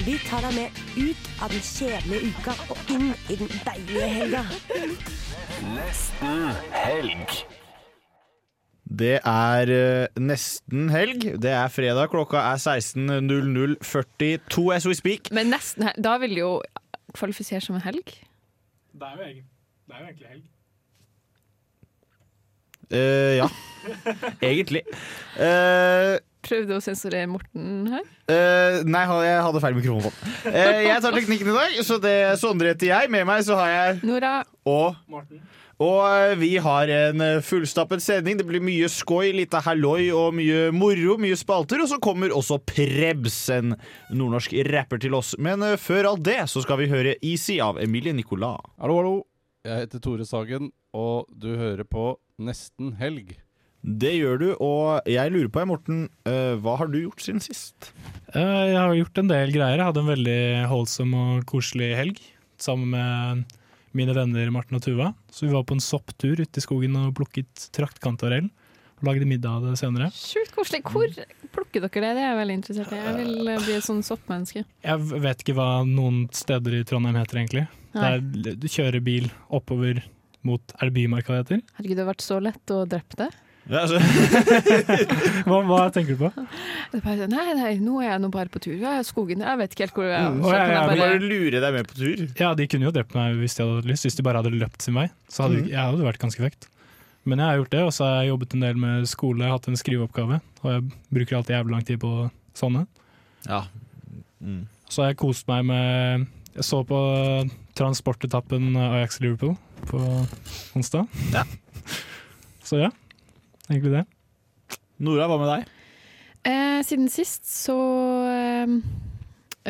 Vi tar deg med ut av den kjedelige uka og inn i den deilige helga. Det er eh, nesten helg. Det er fredag. Klokka er 16.00.42 as we speak. Men nesten helg. Da vil det jo kvalifisere som en helg. Det er jo, egen, det er jo egentlig helg. Uh, ja, egentlig. Eh, Prøvde å sensurere Morten her. Uh, nei, jeg hadde feil mikrofon på. Eh, jeg tar teknikken i dag, så det Sondre heter jeg. Med meg så har jeg Nora, og Morten. Og eh, vi har en fullstappet sending. Det blir mye skoj, litt av halloi og mye moro, mye spalter. Og så kommer også Prebz, en nordnorsk rapper, til oss. Men før alt det så skal vi høre Easy av Emilie Nicolas. Hallo, hallo. Jeg heter Tore Sagen, og du hører på Nesten helg. Det gjør du, og jeg lurer på, Morten, eh, hva har du gjort siden sist? Eh, Jeg har gjort en del greier. Jeg hadde en veldig holdsom og koselig helg sammen med mine venner Marten og Tuva. Så vi var på en sopptur ute i skogen og plukket traktkantarell. Og lagde middag av det senere. sjukt koselig. Hvor plukker dere det? Det er jeg veldig interessert i. Jeg vil eh, bli et sånn soppmenneske. Jeg vet ikke hva noen steder i Trondheim heter, egentlig. Det er, du kjører bil oppover mot Er det Bymarka det heter? Herregud, det har vært så lett å drepe det. Ja, altså, Hva, hva tenker du på? Bare, nei, nei, nå er jeg nå bare på tur. Jeg er i skogen. Jeg vet ikke helt hvor jeg er. Mm. Så kan ja, jeg bare bare, lure deg med på tur. Ja, de kunne jo drept meg hvis de hadde lyst, hvis de bare hadde løpt sin vei. Så hadde, jeg hadde vært ganske vekt. Men jeg har gjort det, og så har jeg jobbet en del med skole, jeg hatt en skriveoppgave. Og jeg bruker alltid jævlig lang tid på sånne. Ja. Mm. Så har jeg kost meg med Jeg så på transportetappen Ajax Liverpool på onsdag. Ja. Så ja, egentlig det. Nora, hva med deg? Eh, siden sist så eh,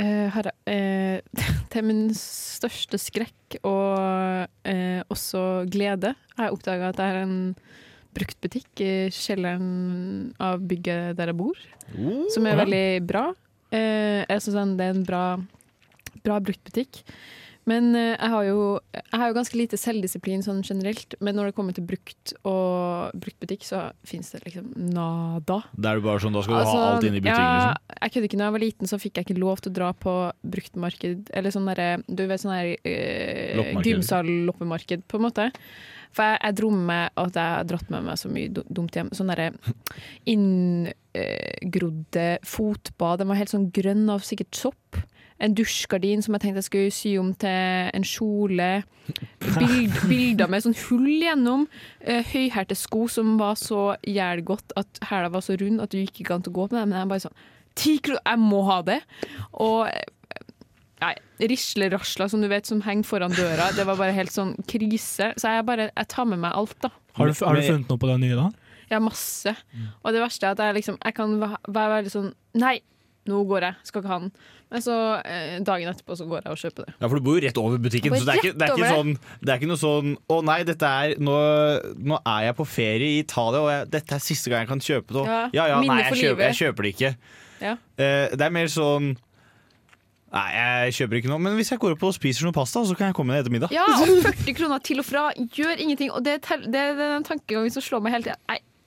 eh, har jeg eh, Til min største skrekk og eh, også glede har jeg oppdaga at det er en bruktbutikk i kjelleren av bygget der jeg bor, som er veldig bra. Eh, jeg synes det er en bra, bra bruktbutikk. Men eh, jeg har, jo, jeg har jo ganske lite selvdisiplin sånn generelt, men når det kommer til brukt og bruktbutikk, så finnes det liksom nada. Da er det bare sånn, da skal du Altså, ha alt inn i butikken, ja, liksom? Jeg kødder ikke. Da jeg var liten, så fikk jeg ikke lov til å dra på bruktmarked, eller sånn derre Du vet sånn der eh, gymsal-loppemarked, på en måte. For jeg, jeg dro med meg at jeg har dratt med meg så mye dumt hjem. Sånn derre inngrodde fotbad. Den var helt sånn grønn av sikkert sopp. En dusjgardin som jeg tenkte jeg skulle sy om til en kjole. Bild, bilder med sånn hull gjennom. Uh, høyhælte sko som var så jævlgodt at hæla var så rund at du gikk ikke an til å gå med dem. Men jeg bare sånn Ti kroner! Jeg må ha det! Og eh, Nei, Risle-rasla som du vet som henger foran døra. Det var bare helt sånn krise. Så jeg bare Jeg tar med meg alt, da. Har du, har du funnet noe på det nye, da? Ja, masse. Og det verste er at jeg liksom Jeg kan være veldig sånn Nei, nå går jeg. Skal ikke ha den. Men så eh, dagen etterpå så går jeg og kjøper det. Ja, for du bor jo rett over butikken, så det er, ikke, det, er ikke sånn, det er ikke noe sånn Å nei, dette er Nå, nå er jeg på ferie i Italia, og jeg, dette er siste gang jeg kan kjøpe det. og- Ja, Ja nei, jeg kjøper, jeg kjøper det ikke. Ja. Eh, det er mer sånn Nei, jeg kjøper ikke noe. Men hvis jeg går opp og spiser noe pasta, så kan jeg komme ned etter middag. Ja, og 40 kroner til og fra gjør ingenting. Og det, er, det er den tankegangen som slår meg hele tida.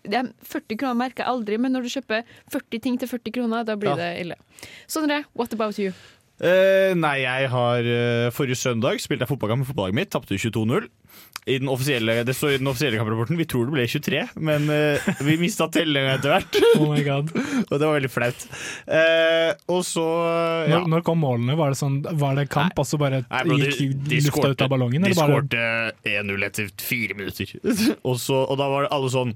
Nei, det er 40 kroner merker jeg aldri, men når du kjøper 40 ting til 40 kroner, da blir Ja. det ille. Sondre, what about you? Uh, nei, jeg har uh, Forrige søndag spilte jeg fotballkamp med fotballaget mitt. Tapte 22-0. I den offisielle, det står i den offisielle kamprapporten. Vi tror det ble 23, men uh, vi mista tellinga etter hvert. Oh my god. og det var veldig flaut. Eh, og så ja. Når, når kom målene? Var det, sånn, var det kamp, og så bare Nei, bro, de, gikk de lufta skårte, ut av ballongen? de skårte 1-0 etter fire minutter. og, så, og da var det alle sånn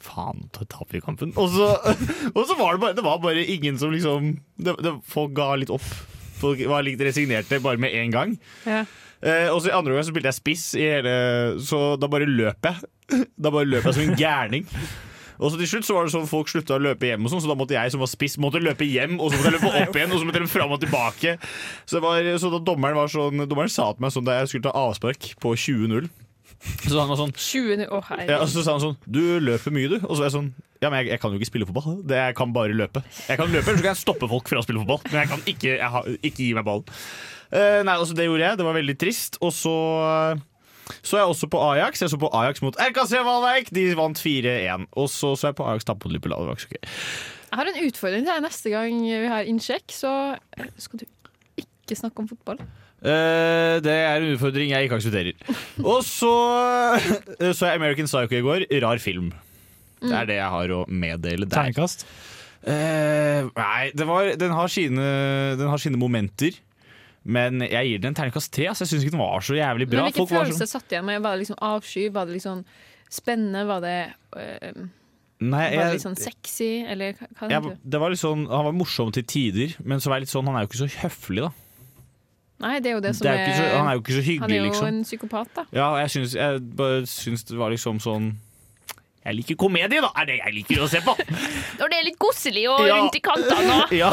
Faen, da taper vi kampen. Og så, og så var det bare Det var bare ingen som liksom det, det, Folk ga litt opp. Folk var litt resignerte bare med en gang. Ja. Eh, og så i andre gang så spilte jeg spiss, i hele, så da bare løp jeg. Da bare løp jeg som en gærning. Og så til slutt så var det sånn folk slutta å løpe hjem, og sånn, så da måtte jeg som var spiss, måtte løpe hjem, og så måtte jeg løpe opp igjen, og så måtte jeg løpe fram og tilbake. Så, det var, så da dommeren var sånn Dommeren sa til meg sånn da jeg skulle ta avspark på 20-0. Så han var sånn 20 oh, ja, og så sa han sånn Du løper mye, du. Og så var jeg sånn Ja, men jeg, jeg kan jo ikke spille fotball. Det, jeg kan bare løpe. Jeg kan løpe, Eller så kan jeg stoppe folk fra å spille fotball. Men jeg kan ikke, jeg har, ikke gi meg ballen. Uh, nei, altså Det gjorde jeg. Det var veldig trist. Og så så jeg også på Ajax. Jeg så på Ajax mot RKC Valveik. De vant 4-1. Og så så jeg på Ajax tappe mot Liverpool. Det var ikke så gøy. Jeg har en utfordring til deg neste gang vi har innsjekk, så skal du ikke snakke om fotball. Eh, det er en utfordring jeg ikke aksepterer. Og så uh, så jeg American Psycho i går. Rar film. Det er det jeg har å meddele der. Terningkast. Uh, nei, det var, den, har sine, den har sine momenter. Men jeg gir den en terningkast tre. Altså, jeg syns ikke den var så jævlig bra. Men hvilke følelser sånn, satt igjen med? Var det liksom avsky? Var det liksom spennende? Var det, nei, var det litt sånn sexy? Eller hva, hva jeg, det var litt sånn, han var morsom til tider, men så var jeg litt sånn, han er jo ikke så høflig, da. Nei, det er jo det som Det er er, så, han er jo ikke så hyggelig, liksom. Han er jo liksom. en psykopat, da. Ja, jeg syns, jeg bare syns det var liksom sånn Jeg liker komedie, da! Er det jeg liker å se på! Når det er litt koselig og Ja. rundt i kantene og ja,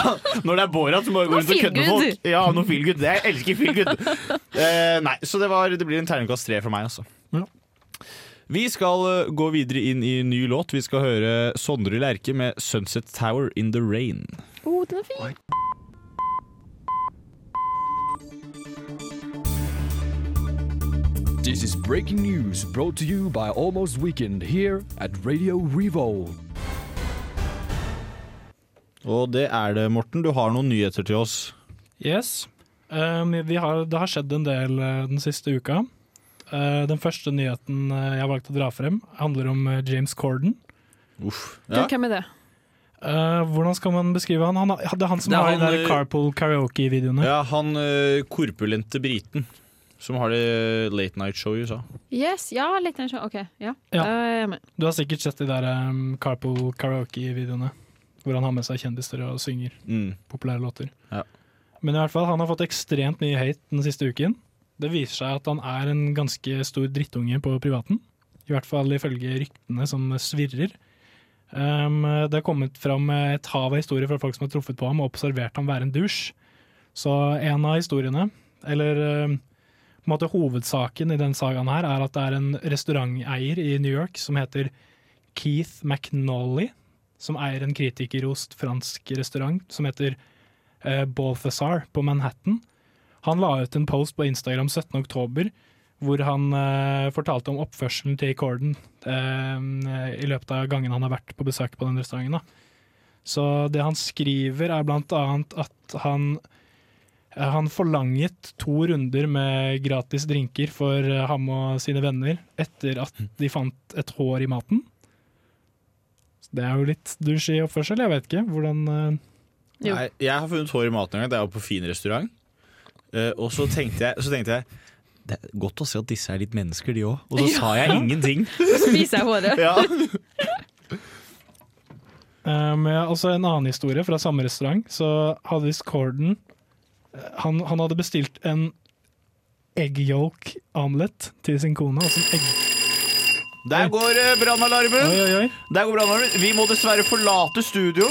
Når det er Borat som bare går rundt og kødder med folk. Ja, noe feel good. Jeg elsker feel good. Eh, nei, så det, var, det blir en terningkast tre fra meg, altså. Ja. Vi skal eh, gå videre inn i ny låt. Vi skal høre Sondre Lerche med 'Sunset Tower in the Rain'. Å, den er fin! This is breaking news brought to you by Almost Weekend here at Radio Revolve. Og det er det, Morten. Du har noen nyheter til oss. Yes. Um, vi har, det har skjedd en del eh, den siste uka. Uh, den første nyheten eh, jeg valgte å dra frem, handler om James Corden. Uff. Du, Hvem er det? Uh, hvordan skal man beskrive han? han det er han som Det er har han, de der Carpool Karaoke-videoene. Ja, han uh, korpulente briten som har det late night show i USA. Yes, ja, late night show. OK, ja. Ja. Du har sikkert sett de der um, Carpool Karaoke-videoene. Hvor han har med seg kjendiser og synger Mm. populære låter. Ja. Men i hvert fall, han har fått ekstremt mye hate den siste uken. Det viser seg at han er en ganske stor drittunge på privaten. I hvert fall ifølge ryktene som svirrer. Um, det er kommet fram et hav av historier fra folk som har truffet på ham og observert ham være en dusj. Så en av historiene, eller um, på en måte hovedsaken i den sagaen her, er at det er en restauranteier i New York som heter Keith McNally, som eier en kritikerrost fransk restaurant som heter eh, Balthazar på Manhattan. Han la ut en post på Instagram 17. oktober hvor han eh, fortalte om oppførselen til Corden eh, i løpet av gangen han har vært på besøk på den restauranten. Da. Så det han skriver er blant annet at han han forlanget to runder med gratis drinker for eh, ham og sine venner etter at de fant et hår i maten. Så Det er jo litt douche i oppførsel. Jeg vet ikke hvordan eh, Jo. Nei, jeg har funnet hår i maten en gang. Det er jo på fin restaurant. Eh, og så tenkte, jeg, så tenkte jeg det er godt å se at disse er litt mennesker, de òg. Og så sa jeg ingenting. Så Spiser jeg håret? Ja. Um, ja, også en annen historie fra samme restaurant. Så hadde visst Corden eh, han, han hadde bestilt en egg yolk omelett til sin kone. Altså en egg... Der går eh, brannalarmen. Der går brannalarmen. Vi må dessverre forlate studio.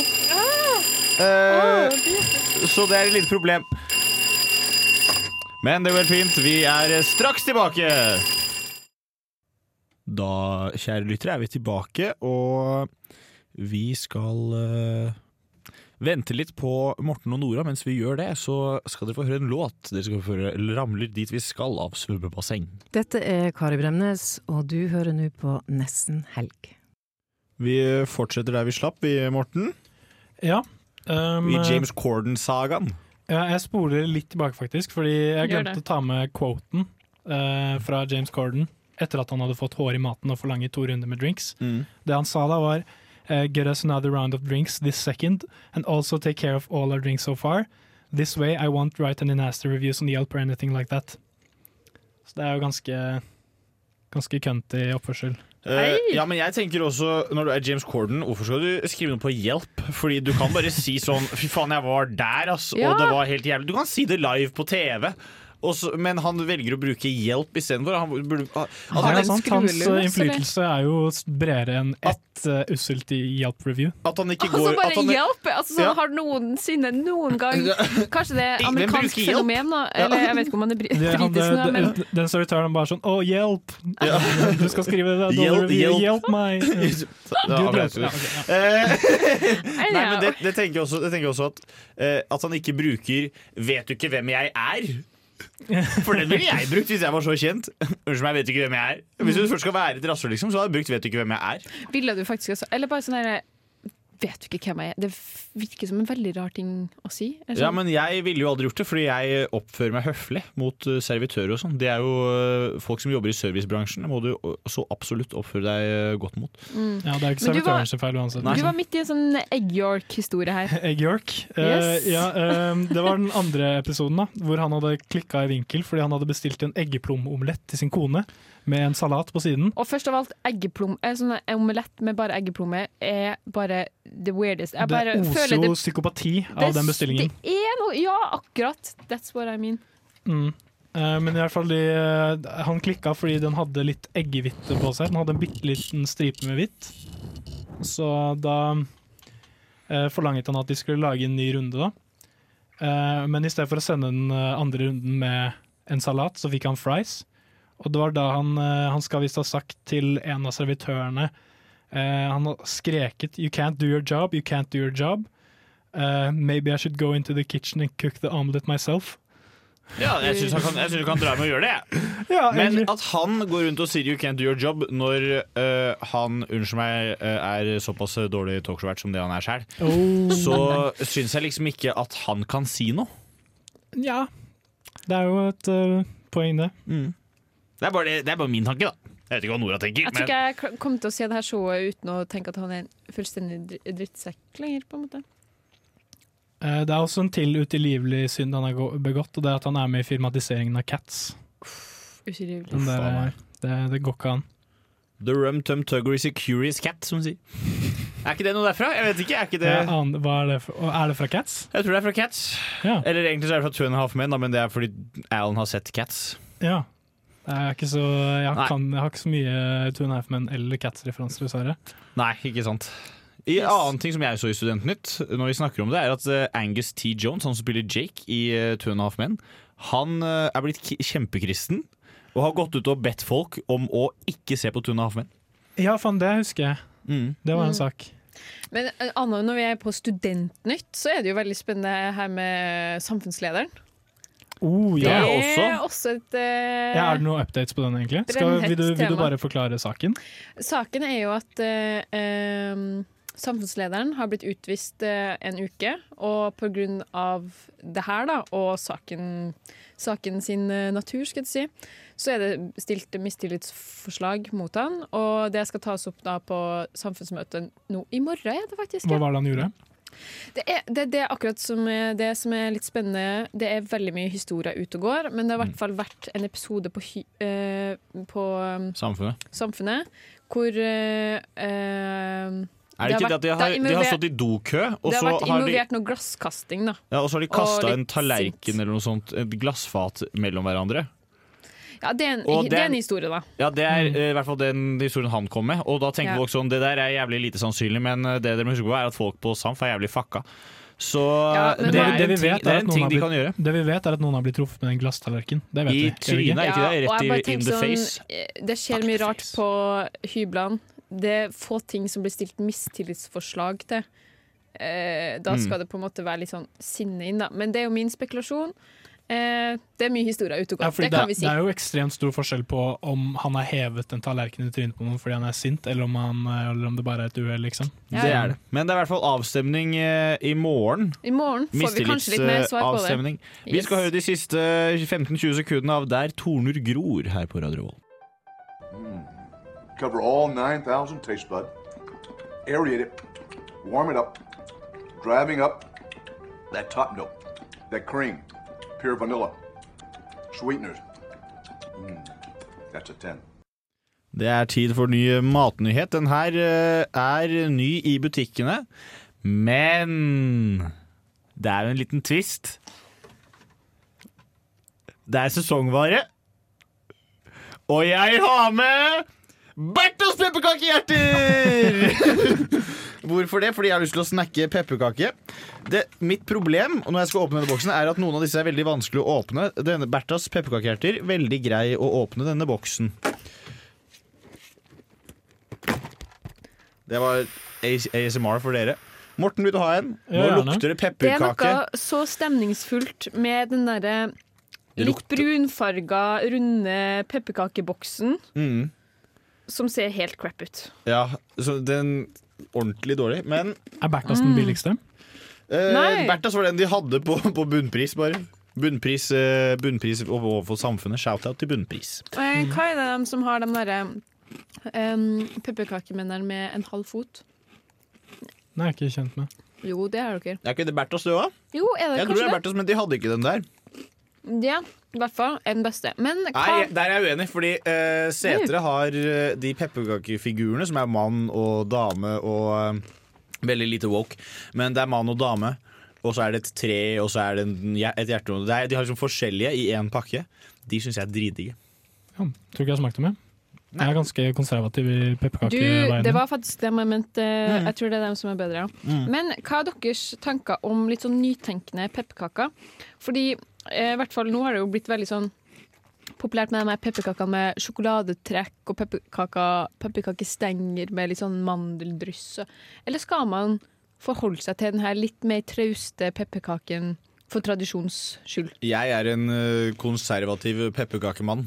Eh, Å, så det er et lite problem. Men det går helt fint. Vi er straks tilbake. Da, kjære lyttere, er vi tilbake, og vi skal eh, vente litt på Morten og Nora. Mens vi gjør det, så skal dere få høre en låt. Dere skal få høre 'Ramler dit vi skal' av Svømmebasseng. Dette er Kari Bremnes, og du hører nå på Nesten helg. Vi fortsetter der vi slapp, vi, Morten. Ja. Um, I James Corden-sagaen. ja, jeg spoler litt tilbake, faktisk, fordi jeg glemte å ta med quoten uh, fra James Corden etter at han hadde fått hår i maten og forlanget to runder med drinks. Det han sa da var eh, Get us another round of drinks this second, and also take care of all our drinks so far. This way I won't write any nasty reviews on Yelp or anything like that. Så det er jo ganske Ganske cunty oppførsel. Uh, ja, men jeg tenker også, når du er James Corden, hvorfor skal du skrive noe på hjelp? Fordi du kan bare si sånn Fy faen, jeg var der, ass, Ja. og det var helt jævlig. Du kan si det live på TV. Og så- men han velger å bruke hjelp istedenfor. Han burde ha- Ja, at, er han, sant. Hans eh, innflytelse er jo bredere enn ett uh, usselt i Yelp-review. at han ikke Altså bare at han, hjelp! Altså, sånn, Ja. Har noensinne noen gang Kanskje det er amerikansk fenomen, da? Eller jeg vet ikke om han er bri Det, han, britisk, det, men det, den servitøren bare sånn Å, hjelp! Du skal skrive det. Hjelp, Hjelp, hjelp. meg! Ja, han ja, ja. Eh, Nei, men det, det tenker jeg også, det tenker jeg også at, uh, at han ikke bruker 'vet du ikke hvem jeg er'? For den ville jeg brukt hvis jeg var så kjent. Unnskyld meg, jeg vet ikke hvem jeg er. Hvis du først skal være et rasshøl, liksom, så hadde jeg brukt 'vet du ikke hvem jeg er'. Ville du faktisk også Eller bare sånn Vet du ikke hvem jeg er? Det virker som en veldig rar ting å si. Eller Ja, sånn. men jeg ville jo aldri gjort det, fordi jeg oppfører meg høflig mot eh, servitører og sånn. Det er jo eh, folk som jobber i servicebransjen. Det må du så absolutt oppføre deg eh, godt mot. Mm. Ja, det er ikke servitørens du var- feil uansett. Nei. Du var midt i en sånn Egg York-historie her. Egg York. Yes. Yes. ja, uh, det var den andre episoden da hvor han hadde klikka i vinkel fordi han hadde bestilt en eggeplomomelett til sin kone med en salat på siden. Og først av alt, eggeplom sånn omelett med bare eggeplomme er bare the weirdest. Jeg Det oser jo psykopati av den bestillingen. det er noe Ja, akkurat. That's what I mean. Mm. Uh, men i hvert fall de, uh, han klikka fordi den hadde litt eggehvite på seg. Den hadde en bitte liten stripe med hvitt. Så da uh, forlanget han at de skulle lage en ny runde, da. Men i stedet for å sende den andre runden med en salat, så fikk han fries. Og det var da han, han skal visst ha sagt til en av servitørene eh, Han har skreket 'You can't do your job, you can't do your job'. Uh, 'Maybe I should go into the kitchen and cook the omelette myself'. Ja, jeg syns du kan dra med å gjøre det. Ja, Men at han går rundt og sier 'you can't do your job' når uh, han unnskyld meg, er såpass dårlig talkshow-vert som det han er sjøl, Oh. så syns jeg liksom ikke at han kan si noe. Ja. Det er jo et poeng, det. Det er, bare, det er bare min tanke, da. Jeg vet ikke hva Nora tenker. Jeg tror Men ikke jeg kommer til å se det her showet uten å tenke at han er en fullstendig dri- drittsekk lenger, på en måte. Eh, Det er også en til utilgivelig synd han har begått, og det er at han er med i filmatiseringen av Cats. Utilgivelig. Den der, det, det går ikke an. The rum tum tugger is a curious cat, som de sier. Er ikke det noe derfra? Jeg vet ikke. Er ikke det Ja, hva er det for, er det fra Cats? Jeg tror det er fra Cats. Ja. Eller egentlig så er det fra Two and a Half Men, da, men det er fordi Alan har sett Cats. ja. Jeg, er ikke så, jeg, kan, jeg har ikke så mye Two and a Half Men eller Cats-referanser, dessverre. Nei, ikke sant. I Yes. annen ting som jeg så i Studentnytt, når vi snakker om det, er at eh, Angus T. Jones, han som spiller Jake i uh, Two and a Half Men, han eh, er blitt kjempekristen og har gått ut og bedt folk om å ikke se på Two and a Half Men. Ja, faen, det husker jeg. Mm. Det var en Mm. sak. Men eh, Anna, når vi er på Studentnytt, så er det jo veldig spennende her med samfunnslederen. Oh, Det er også et uh, ja. Er det noen updates på den, egentlig? Skal, vil, du, vil du bare forklare saken? Saken er jo at uh, eh, samfunnslederen har blitt utvist eh, en uke, og på grunn av det her, da, og saken, saken sin natur, skal jeg si, så er det stilt mistillitsforslag mot han, og det skal tas opp da på samfunnsmøtet nå i morgen, er det faktisk. Hva var det han gjorde? Det er det, er akkurat som er, det som er litt spennende. Det er veldig mye historie ute og går, men det har i hvert fall vært en episode på, eh, på um, Samfunnet. Samfunnet hvor uh, uh, Er det, Det ikke det at de vært- har, de har stått i dokø, og det så har vært har de, involvert noe glasskasting, da. ja, og så har de kasta en tallerken eller noe sånt, et glassfat mellom hverandre. Ja, det er en, Og det er den- en historie, da. Ja, Det er mm. i hvert fall den historien han kom med. Og da tenker Ja. folk sånn, Det der er jævlig lite sannsynlig, men eh, det dere må huske på er at folk på Samf er jævlig fucka. Så Ja, det, det- er det vi vet er det er at en noen ting har de blitt- kan gjøre. Det vi vet, er at noen har blitt truffet med en glasstallerken. Det vet I vi. ikke? trynet, ikke det? Rett i in the sånn, face. eh, Det skjer mye rart på hyblene. Det er få ting som blir stilt mistillitsforslag til. Eh, da Mm. skal det på en måte være litt sånn sinne inn, da. Men det er jo min spekulasjon. Eh, det er mye historie ute og går. det det, kan vi det er jo ekstremt stor forskjell på om han har hevet en tallerken i trynet på noen fordi han er sint, eller om, han, eller om det bare er et uhell, liksom. Ja, Det er det. Men det er i hvert fall avstemning eh, i morgen. I morgen får vi kanskje litt mer svar på det. Vi skal Yes. høre de siste 15-20 sekundene av Der torner gror her på Radio Revolt. Cover all 9,000 taste bud. Aerate it. Warm it up. Driving up that top note. That cream. Pure vanilla. Sweeteners. Mm, that's a 10. Det er tid for ny matnyhet. Den her eh, er ny i butikkene, men det er jo en liten twist. Det er sesongvare. Og jeg har med Bertos pepperkakehjerter! Hvorfor det? Fordi jeg har lyst til å snakke pepperkake. Mitt problem når jeg skal åpne denne boksen, er at noen av disse er veldig vanskelig å åpne. Denne Berthas pepperkakehjerter, veldig grei å åpne denne boksen. Det var ASMR for dere. Morten, vil du ha en? Nå Ja, lukter det Det er pepperkake. noe så stemningsfullt med den derre litt brunfarga, runde pepperkakeboksen Mm. som ser helt crap ut. Ja, så den ordentlig dårlig. Men Er Berthas den billigste? eh, Nei. Berthas var den de hadde på, på bunnpris, bare. Bunnpris, eh, bunnpris overfor samfunnet. Shout-out til bunnpris. Eh, Hva er det de som har de derre um, pepperkakemennene med en halv fot? Den er jeg er ikke kjent med. Jo, det har dere. Er ikke det Berthas, du òg? Jo, er det Jeg tror det kanskje er det? Berthas, men de hadde ikke den der. Ja, i hvert fall er den beste. Men hva Nei, Der er jeg uenig, fordi eh, Setre har eh, de pepperkakefigurene som er mann og dame og eh, Veldig lite woke, men det er mann og dame. Og så er det et tre, og så er det en, et hjerte. Det er, de har liksom forskjellige i én pakke. De syns jeg er dritdigge. Ja, tror ikke jeg har smakt dem. Jeg. er ganske konservativ i Du, pepperkakeveien. det var faktisk det jeg mente. Mm. Jeg tror det er dem som er bedre. ja. Men hva er deres tanker om litt sånn nytenkende pepperkaker? Fordi eh, i hvert fall nå har det jo blitt veldig sånn populært med de pepperkakene med sjokoladetrekk og pepperkakestenger med litt sånn mandeldryss. Eller skal man forholde seg til den her litt mer trauste pepperkaken for tradisjons skyld? Jeg er en eh, konservativ pepperkakemann.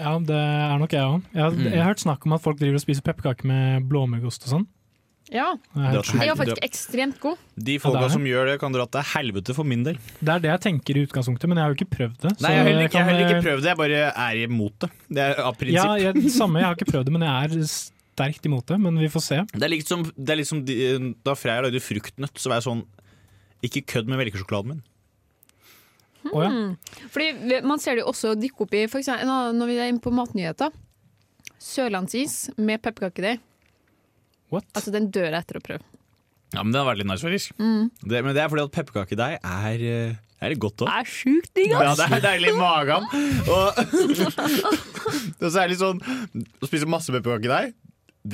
Ja, det er nok jeg òg. Jeg, har- Mm. jeg har hørt snakk om at folk driver og spiser pepperkaker med blåmuggost og sånn. Ja, Det er faktisk ekstremt gode. De folka det som gjør det, kan dra til helvete for min del. Det er det jeg tenker i utgangspunktet, men jeg har jo ikke prøvd det. så Nei, jeg har heller ikke, jeg har heller kan- ikke prøvd det, jeg bare er imot det. Det er av prinsipp. Ja, jeg, samme, jeg har ikke prøvd det, men jeg er sterkt imot det. Men vi får se. Det er litt som, det er litt som de, da Freya lagde fruktnøtt, så var jeg sånn Ikke kødd med melkesjokoladen min. Å ja. Mm. Fordi Man ser det jo også dykke opp i for eksempel, Når vi er inne på matnyheter. Sørlandsis med pepperkakedeig. Altså, den dør jeg etter å prøve. Ja, men Den har vært litt nice, faktisk. Det, men det er fordi at pepperkakedeig er, eh, er det godt òg. Det er sjukt digg, Ja, det er deilig i magen. Og, og så er det litt sånn Å spise masse pepperkakedeig,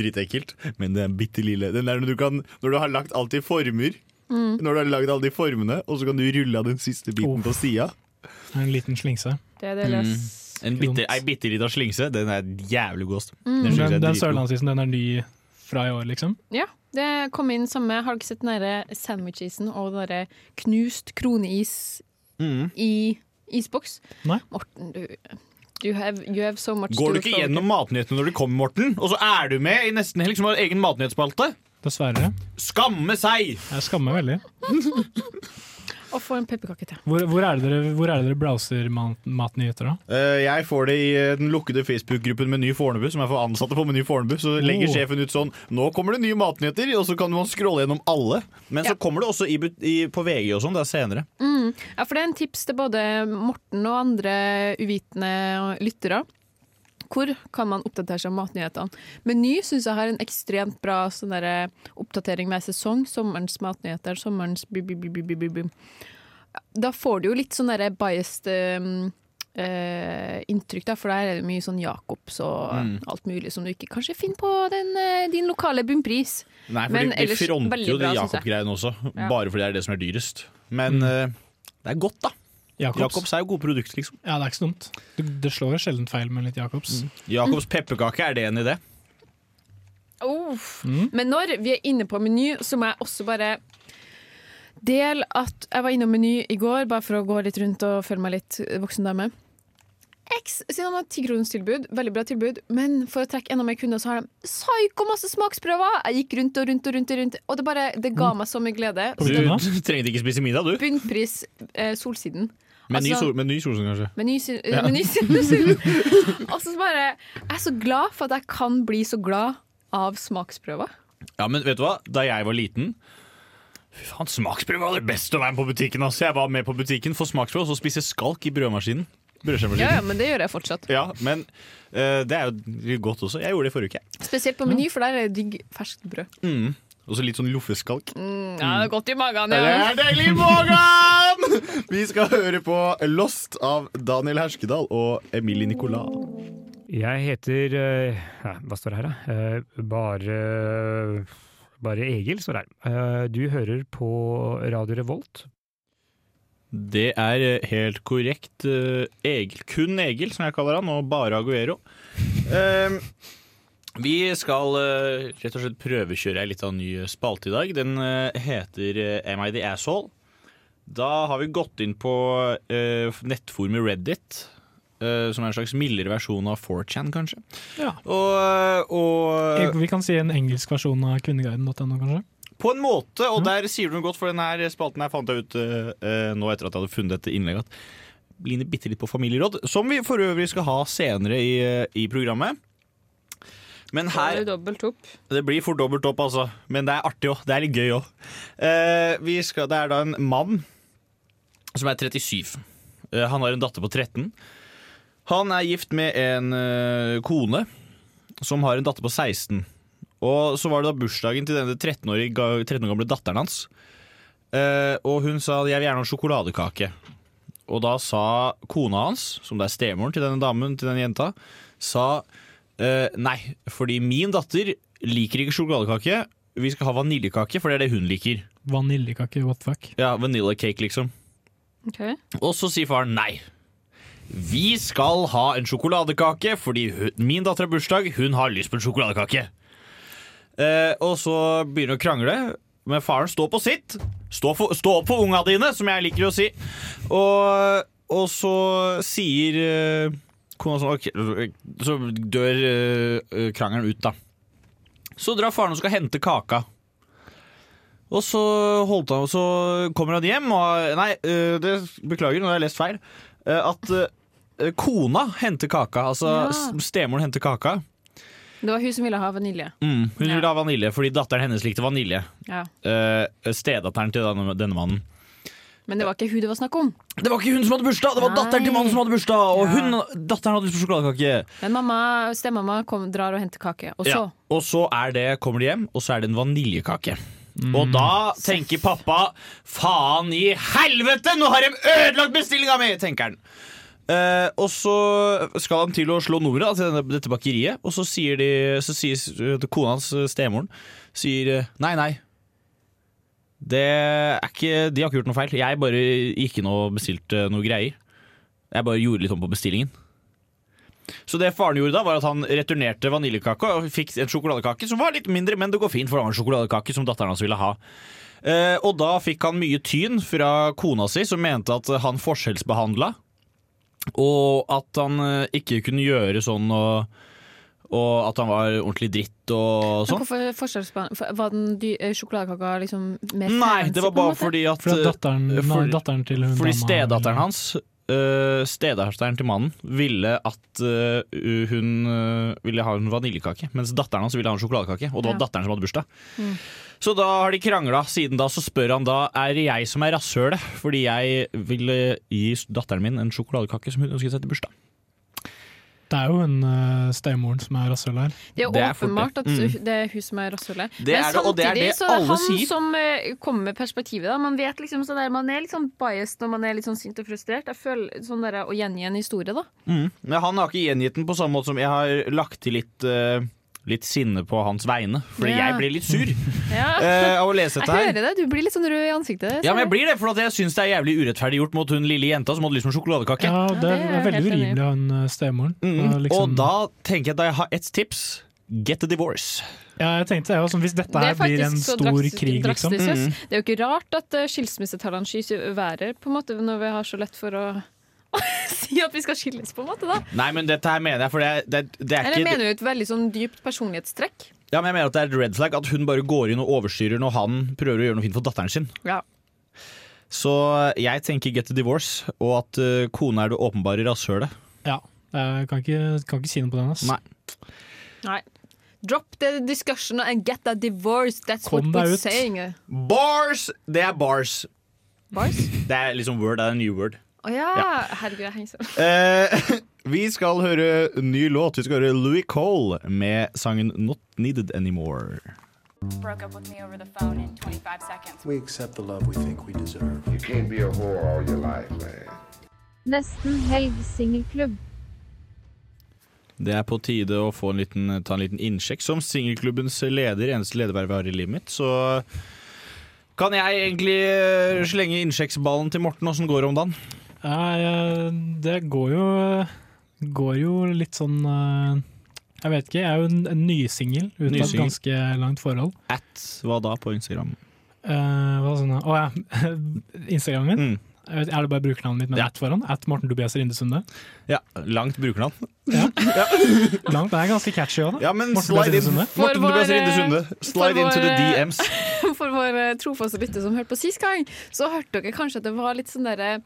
dritekkelt, men det er bitte lille. Den der når du, kan, når du har lagt alt i former, når du har lagd alle de formene, og så kan du rulle av den siste biten på sida. En liten slingse. Det er det løs. En bitte, ei bitte lita slingse, den er jævlig god. Den Den, er den sørlandsisen den er ny fra i år, liksom. Ja, det kom inn samme Har dere sett den derre sandwichisen og den derre knust kroneis Mm. i isboks? Nei. Morten, du you have, you have so much Går du ikke gjennom matnyhetene når du kommer, Morten? Og så er du med i Nesten Helg, som har egen matnyhetsspalte? Dessverre. Skamme seg! Jeg skammer meg veldig. Og få en pepperkake til. Hvor, hvor, er det dere, hvor er det dere browser mat, matnyheter, da? Eh, Jeg får det i eh, den lukkede Facebook-gruppen Meny Fornebu, som er for ansatte på Meny Fornebu. Så legger Oh. sjefen ut sånn Nå kommer det nye matnyheter, og så kan man scrolle gjennom alle. Men så kommer det også i, i, på VG og sånn, det er senere. Mm. Ja, for det er en tips til både Morten og andre uvitende lyttere. Hvor kan man oppdatere seg om matnyhetene? Meny syns jeg har en ekstremt bra sånn der, oppdatering med sesong. Sommerens matnyheter, sommerens bi, bi, bi. Da får du jo litt sånn derre biased um, uh, inntrykk, da, for der er det mye sånn Jacobs og Mm. alt mulig som du ikke kanskje finner på den, eh, din lokale bunnpris. Nei, for Men de, de fronter jo de Jacob-greiene også, Ja. bare fordi det er det som er dyrest. Men Mm. uh, det er godt, da. Jacobs. Jacobs er jo gode produkter, liksom. Ja, det er ikke så dumt. Det, det slår jo sjelden feil med litt Jacobs. Jacobs pepperkake, er det en idé? Uff. Mm. Men når vi er inne på Meny, så må jeg også bare dele at jeg var innom Meny i går, bare for å gå litt rundt og føle meg litt voksen dame. X, siden de har tikronerstilbud, veldig bra tilbud, men for å trekke enda mer kunder, så har de psyko masse smaksprøver! Jeg gikk rundt og rundt og rundt, og rundt og det, bare, det ga meg så mye glede. Du hvilken trengte ikke spise middag, du. Bunnpris eh, Solsiden. Med ny, Altså- sol, med ny solsyn, kanskje. Meny, si- Ja. meny Solsiden. Og så bare Jeg er så glad for at jeg kan bli så glad av smaksprøver. Ja, men vet du hva? Da jeg var liten Fy faen, Smaksprøve var det beste å være med på butikken. Altså. Jeg var med på butikken for smaksprøve og så spise skalk i brødmaskinen. Ja, ja, men det gjør jeg fortsatt. Ja, men uh, det er jo godt også. Jeg gjorde det forrige uke. Spesielt på Meny, for der er det digg ferskt brød. Mm. Og så litt sånn loffeskalk. Mm, ja, det er godt i magen, Det er deilig i magen! Vi skal høre på Lost av Daniel Herskedal og Emilie Nicolas. Jeg heter eh, ja, Hva står det her, da? Eh, bare Bare Egil står her. Eh, du hører på Radio Revolt. Det er helt korrekt. Egil, kun Egil, som jeg kaller han, og bare Aguero. Eh, vi skal uh, rett og slett prøvekjøre ei lita ny spalte i dag. Den uh, heter uh, Am I the Asshole? Da har vi gått inn på uh, nettforumet Reddit. som er en slags mildere versjon av 4chan, kanskje. Ja. Og, og Vi kan si en engelsk versjon av kvinneguiden.no, kanskje? På en måte, og der sier du noe godt, for denne spalten her fant jeg ut nå etter at jeg hadde funnet dette innlegget, ligner bitte litt på familieråd, som vi for øvrig skal ha senere i, i programmet. Men her det. Det blir fort dobbelt opp, altså. Men det er artig òg. Det er litt gøy òg. Eh, det er da en mann som er 37. Eh, han har en datter på 13. Han er gift med en eh, kone som har en datter på 16. Og så var det da bursdagen til denne 13 år, 13 år gamle datteren hans. Og hun sa 'jeg vil gjerne ha en sjokoladekake'. Og da sa kona hans, som det er stemoren til denne damen, til denne jenta, sa eh, nei, fordi min datter liker ikke sjokoladekake. Vi skal ha vaniljekake, for det er det hun liker. Vaniljekake, what the fuck? Ja, vanilla cake, liksom. Ok. Og så sier faren nei. Vi skal ha en sjokoladekake fordi hun, min datter har bursdag, hun har lyst på en sjokoladekake. Uh, og så begynner hun å krangle, men faren står på sitt. Stå, for, stå opp for unga dine, som jeg liker å si. Og, og så sier kona sånn okay. Så dør uh, krangelen ut, da. Så drar faren og skal hente kaka. Og så, han, så kommer han hjem og Nei, uh, det beklager, nå har jeg lest feil. Uh, At kona henter kaka. Altså Ja. stemoren henter kaka. Det var hun som ville ha vanilje. Mm, hun ville ha vanilje fordi datteren hennes likte vanilje. Ja. Stedatteren til denne, denne mannen. Men det var ikke hun det var snakk om. Det var ikke hun som hadde bursdag, det var Nei. datteren til mannen som hadde bursdag! Og Ja. hun, datteren hadde lyst på sjokoladekake. Men mamma, stemamma kom, drar og henter kake. Og så Ja. Og så er det, kommer de hjem, og så er det en vaniljekake. Og da tenker pappa Faen i helvete, nå har de ødelagt bestillinga mi! tenker han. Uh, og så skal han til å slå nummeret til denne, dette bakeriet, og så sier, de, så sier kona hans, stemoren, sier eh, nei, nei. Ikke, de har ikke gjort noe feil. Jeg bare gikk inn og bestilte noe greier. Jeg bare gjorde litt om på bestillingen. Så det faren gjorde da, var at han returnerte vaniljekaka og fikk en sjokoladekake som var litt mindre, men det går fint, for det var en sjokoladekake som datteren hans ville ha. Eh, og da fikk han mye tyn fra kona si, som mente at han forskjellsbehandla. Og at han eh, ikke kunne gjøre sånn, og, og at han var ordentlig dritt og Men sånn. Hvorfor forskjellsbehandling? For- Var den dy eh, sjokoladekaka liksom mer Nei, det var bare fordi at For datteren, eh, for- nei, datteren til hun Fordi stedatteren hans Uh, Stedatteren til mannen ville at uh, hun uh, ville ha en vaniljekake, mens datteren hans ville ha en sjokoladekake. Og det var Ja. datteren som hadde bursdag. Mm. Så da har de krangla. Siden da så spør han da er det jeg som er rasshølet, fordi jeg ville gi datteren min en sjokoladekake som hun ønsket seg til bursdag. Det er jo hun uh, stemoren som er rasshøl her. Det er Det er åpenbart at Mm. det er hun som er rasshølet. Det er det, er det så er det han sier. som uh, kommer med perspektivet. Da. Man vet liksom sånn der, man er litt sånn biased når man er litt sånn sint og frustrert. Jeg føler sånn der, Å gjengi en historie, da. Mm. Men han har ikke gjengitt den på samme måte som jeg har lagt til litt, øh, litt sinne på hans vegne. Fordi Ja. jeg blir litt sur Ja. uh, av å lese dette her. Jeg hører det. Du blir litt sånn rød i ansiktet. Ja, men jeg blir det, for at jeg syns det er jævlig urettferdig gjort mot hun lille jenta som hadde lyst på sjokoladekake. Ja, det det er veldig urimelig av hun uh, stemoren. Mm. Og liksom- Og da tenker jeg at jeg har ett tips. Get a divorce. Ja, jeg tenkte det også, Hvis dette Det er her blir en stor drastisk- krig, liksom. drastisk, liksom. Mm. Det er jo ikke rart at uh, skilsmissetallene skyter i været på en måte, når vi har så lett for å si at vi skal skilles, på en måte. da Nei, men dette her mener jeg, for det er, det er, det er Eller ikke mener du et veldig sånn dypt personlighetstrekk? Ja, men jeg mener at det er et red flag at hun bare går inn og overstyrer når han prøver å gjøre noe fint for datteren sin. Ja. Så jeg tenker get a divorce, og at uh, kona er det åpenbare rasshølet. Ja, jeg kan ikke, kan ikke si noe på den. ass. Nei. Nei. Drop the discussion and get a divorce. That's Kom what we're saying. Bars! Det er bars. Bars? Det er liksom word, det er en new word. Å ja. Ja. Herregud, jeg henger sånn. Eh, vi skal høre ny låt. Vi skal høre Louis Cole med sangen Not Needed Anymore. Broke up with me over the phone in 25 seconds. We accept the love we think we deserve. You can't be a whore all your life, man. Nesten helg singelklubb. Det er på tide å få en liten, ta en liten innsjekk. Som singelklubbens leder, eneste lederverv jeg har i livet mitt, så kan jeg egentlig slenge innsjekksballen til Morten. Åssen går det om dagen? Ja, jeg, det går jo, går jo litt sånn eh, Jeg vet ikke, jeg er jo en, en nysingel uten et ganske langt forhold. At hva da på Instagram? Uh, hva sånn, Å ja, Instagramen min? Mm. Vet, er det bare brukernavnet mitt med at foran? At Morten Tobias Rindesunde? Ja, langt brukernavn. Ja. Langt, det er ganske catchy òg, da. Ja, men Morten slide in, Morten Tobias våre- Rinde Sunde. for Slide into the DMs. For våre trofaste lyttere som hørte på sist gang, så hørte dere kanskje at det var litt sånn derre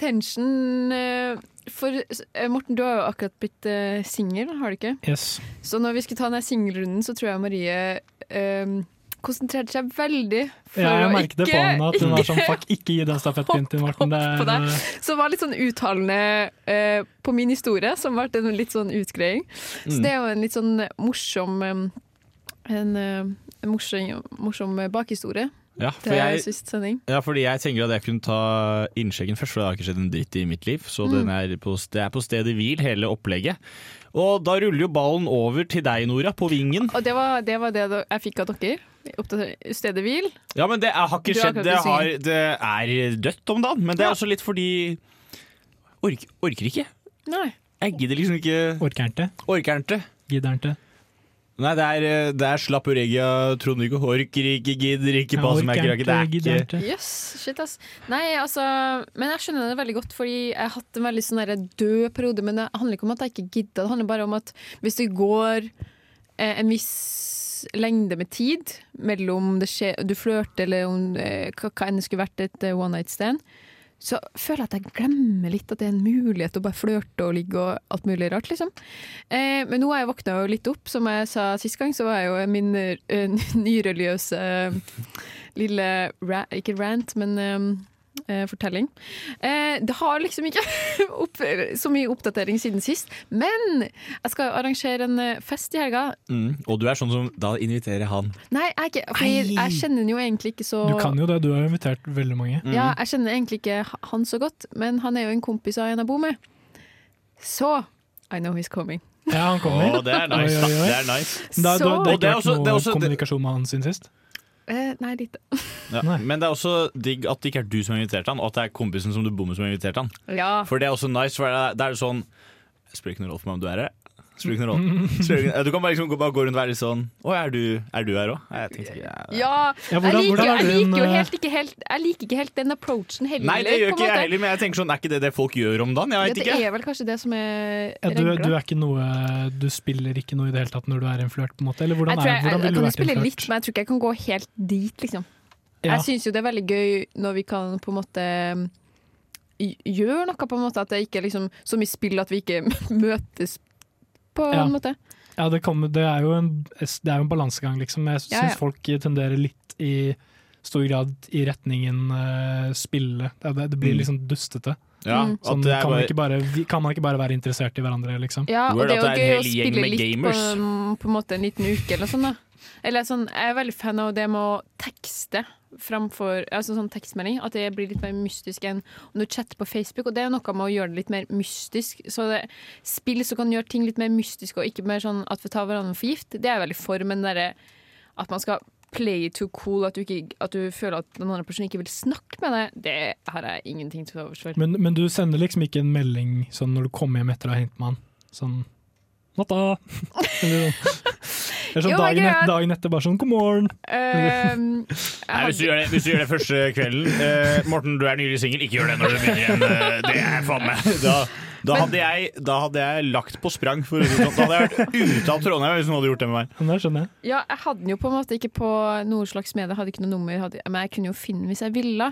tension eh, For eh, Morten, du har jo akkurat blitt uh, singel, har du ikke? Yes. Så når vi skulle ta den singelrunden, så tror jeg Marie um, konsentrerte seg veldig for Ja, jeg å merket det på ikke- henne at hun var sånn fuck, ikke gi den stafettpinnen til Morten. Det er, deg. Så Så var litt sånn uttalende uh, på min historie, som ble en litt sånn utgreiing. Så Mm. det er jo en litt sånn morsom eh, en, eh, en morsom, morsom bakhistorie Ja, for til jeg, sist sending. ja, fordi jeg tenker at jeg kunne ta innsjekken først, for det har ikke skjedd en dritt i mitt liv. Så Mm. den er på, det er på stedet hvil, hele opplegget. Og da ruller jo ballen over til deg, Nora, på vingen. Og det var det, var det jeg fikk av dere. Stedet hvil. Ja, men det er, har ikke skjedd. Det, har, det er dødt om dagen. Men det er også litt fordi Ork, Orker ikke. Nei. Jeg gidder liksom ikke Orker han ikke? Orker ikke. Gidder ikke? Nei, det er, eh, det er slapp uregia, Trond-Viggo. Orker ikke, gidder ikke, på som orker jeg ikke. Det er ikke, ikke ikke? Shit ass. Nei, altså Men jeg skjønner det veldig godt, fordi jeg har hatt en veldig sånn død periode. Men det handler ikke om at jeg ikke gidder, det handler bare om at hvis det går eh, en viss lengde med tid mellom det skjer, du flørter eller om eh, hva, hva enn det skulle vært et eh, one night stand, så føler jeg at jeg glemmer litt at det er en mulighet å bare flørte og ligge og alt mulig rart, liksom. Eh, men nå har jeg våkna jo litt opp. Som jeg sa sist gang, så var jeg jo min eh, nyreligiøse eh, lille ra Ikke rant, men eh, fortelling. Eh, det har liksom ikke opp, så mye oppdatering siden sist, men jeg skal arrangere en eh, fest i helga. mm. Og du er sånn som Da inviterer han. Nei, jeg, er ikke, fordi Ei. jeg kjenner jo egentlig ikke så Du kan jo det, du har invitert veldig mange. Mm. Ja, jeg kjenner egentlig ikke han så godt, men han er jo en kompis av en jeg bor med. Så I know he's coming. Ja, han kommer. Oh, det er nice. Oi, oi, oi. Det er nice. Da, du, det har Og det ikke er vært også- det er noe også- kommunikasjon med han siden sist? Eh, nei, lite. Ja. Men det er også digg at det ikke er du som har invitert han, og at det er kompisen som du bor med som har invitert han. Ja. For det er også nice, for da er det sånn Det spiller ikke noen rolle for meg om du er her. Spiller ikke noen rolle. Du kan bare, liksom, gå- bare gå rundt og være litt sånn Å, er du, er du her òg? Jeg tenkte ikke ja. Ja, Ja, hvordan- jeg liker, er jeg liker jo eh, helt ikke helt Jeg liker ikke helt den approachen heller. Nei, det gjør ikke jeg heller, men jeg tenker sånn, er ikke det det folk gjør om dagen? Jeg vet ikke. det er vel kanskje det som er Ja, du, du er ikke noe Du spiller ikke noe i det hele tatt når du er en flørt, på en måte? Eller hvordan, jeg tror er, hvordan vil jeg du kan jo vært spille litt, flørt? men jeg tror ikke jeg kan gå helt dit, liksom. Ja. Jeg syns jo det er veldig gøy når vi kan på en måte gjøre noe, på en måte. At det ikke er liksom så mye spill at vi ikke møtes, på Ja. en måte. Ja, det, kommer, det er jo en, det er jo en balansegang, liksom. Jeg syns Ja, ja. folk tenderer litt i stor grad i retningen uh, spille. Det, det, det blir Mm. liksom dustete. Ja, Mm. Sånn, kan, man bare, ikke bare, kan man ikke bare være interessert i hverandre, liksom? Ja, og det er jo gøy å spille litt på, på en måte en liten uke eller sånn, da. Eller sånn, jeg er veldig fan av det med å tekste framfor altså sånn tekstmelding. At det blir litt mer mystisk enn om du chatter på Facebook. Og det er noe med å gjøre det litt mer mystisk. Så det, spill som kan gjøre ting litt mer mystisk, og ikke mer sånn at vi tar hverandre for gift, det er jeg veldig for. Men det at man skal play too cool, at du, ikke, at du føler at den andre personen ikke vil snakke med deg, det har jeg ingenting til overs for. Men, men du sender liksom ikke en melding sånn når du kommer hjem etter å ha hentet med? Sånn Natta! Eller sånn. Eller sånn dagen, et, dagen etter, bare sånn god morgen. Uh, Nei, hvis, du gjør det, hvis du gjør det første kvelden uh, Morten, du er nylig singel, ikke gjør det når du begynner igjen. Uh, det er faen meg Da, da, hadde jeg, da hadde jeg lagt på sprang. For, sånn. da hadde jeg vært ute av Trondheim hvis noen hadde gjort det med meg. Det skjønner jeg. Ja, jeg hadde den jo på en måte ikke på noe slags medie, hadde ikke noe nummer, hadde, men jeg kunne jo finne den hvis jeg ville.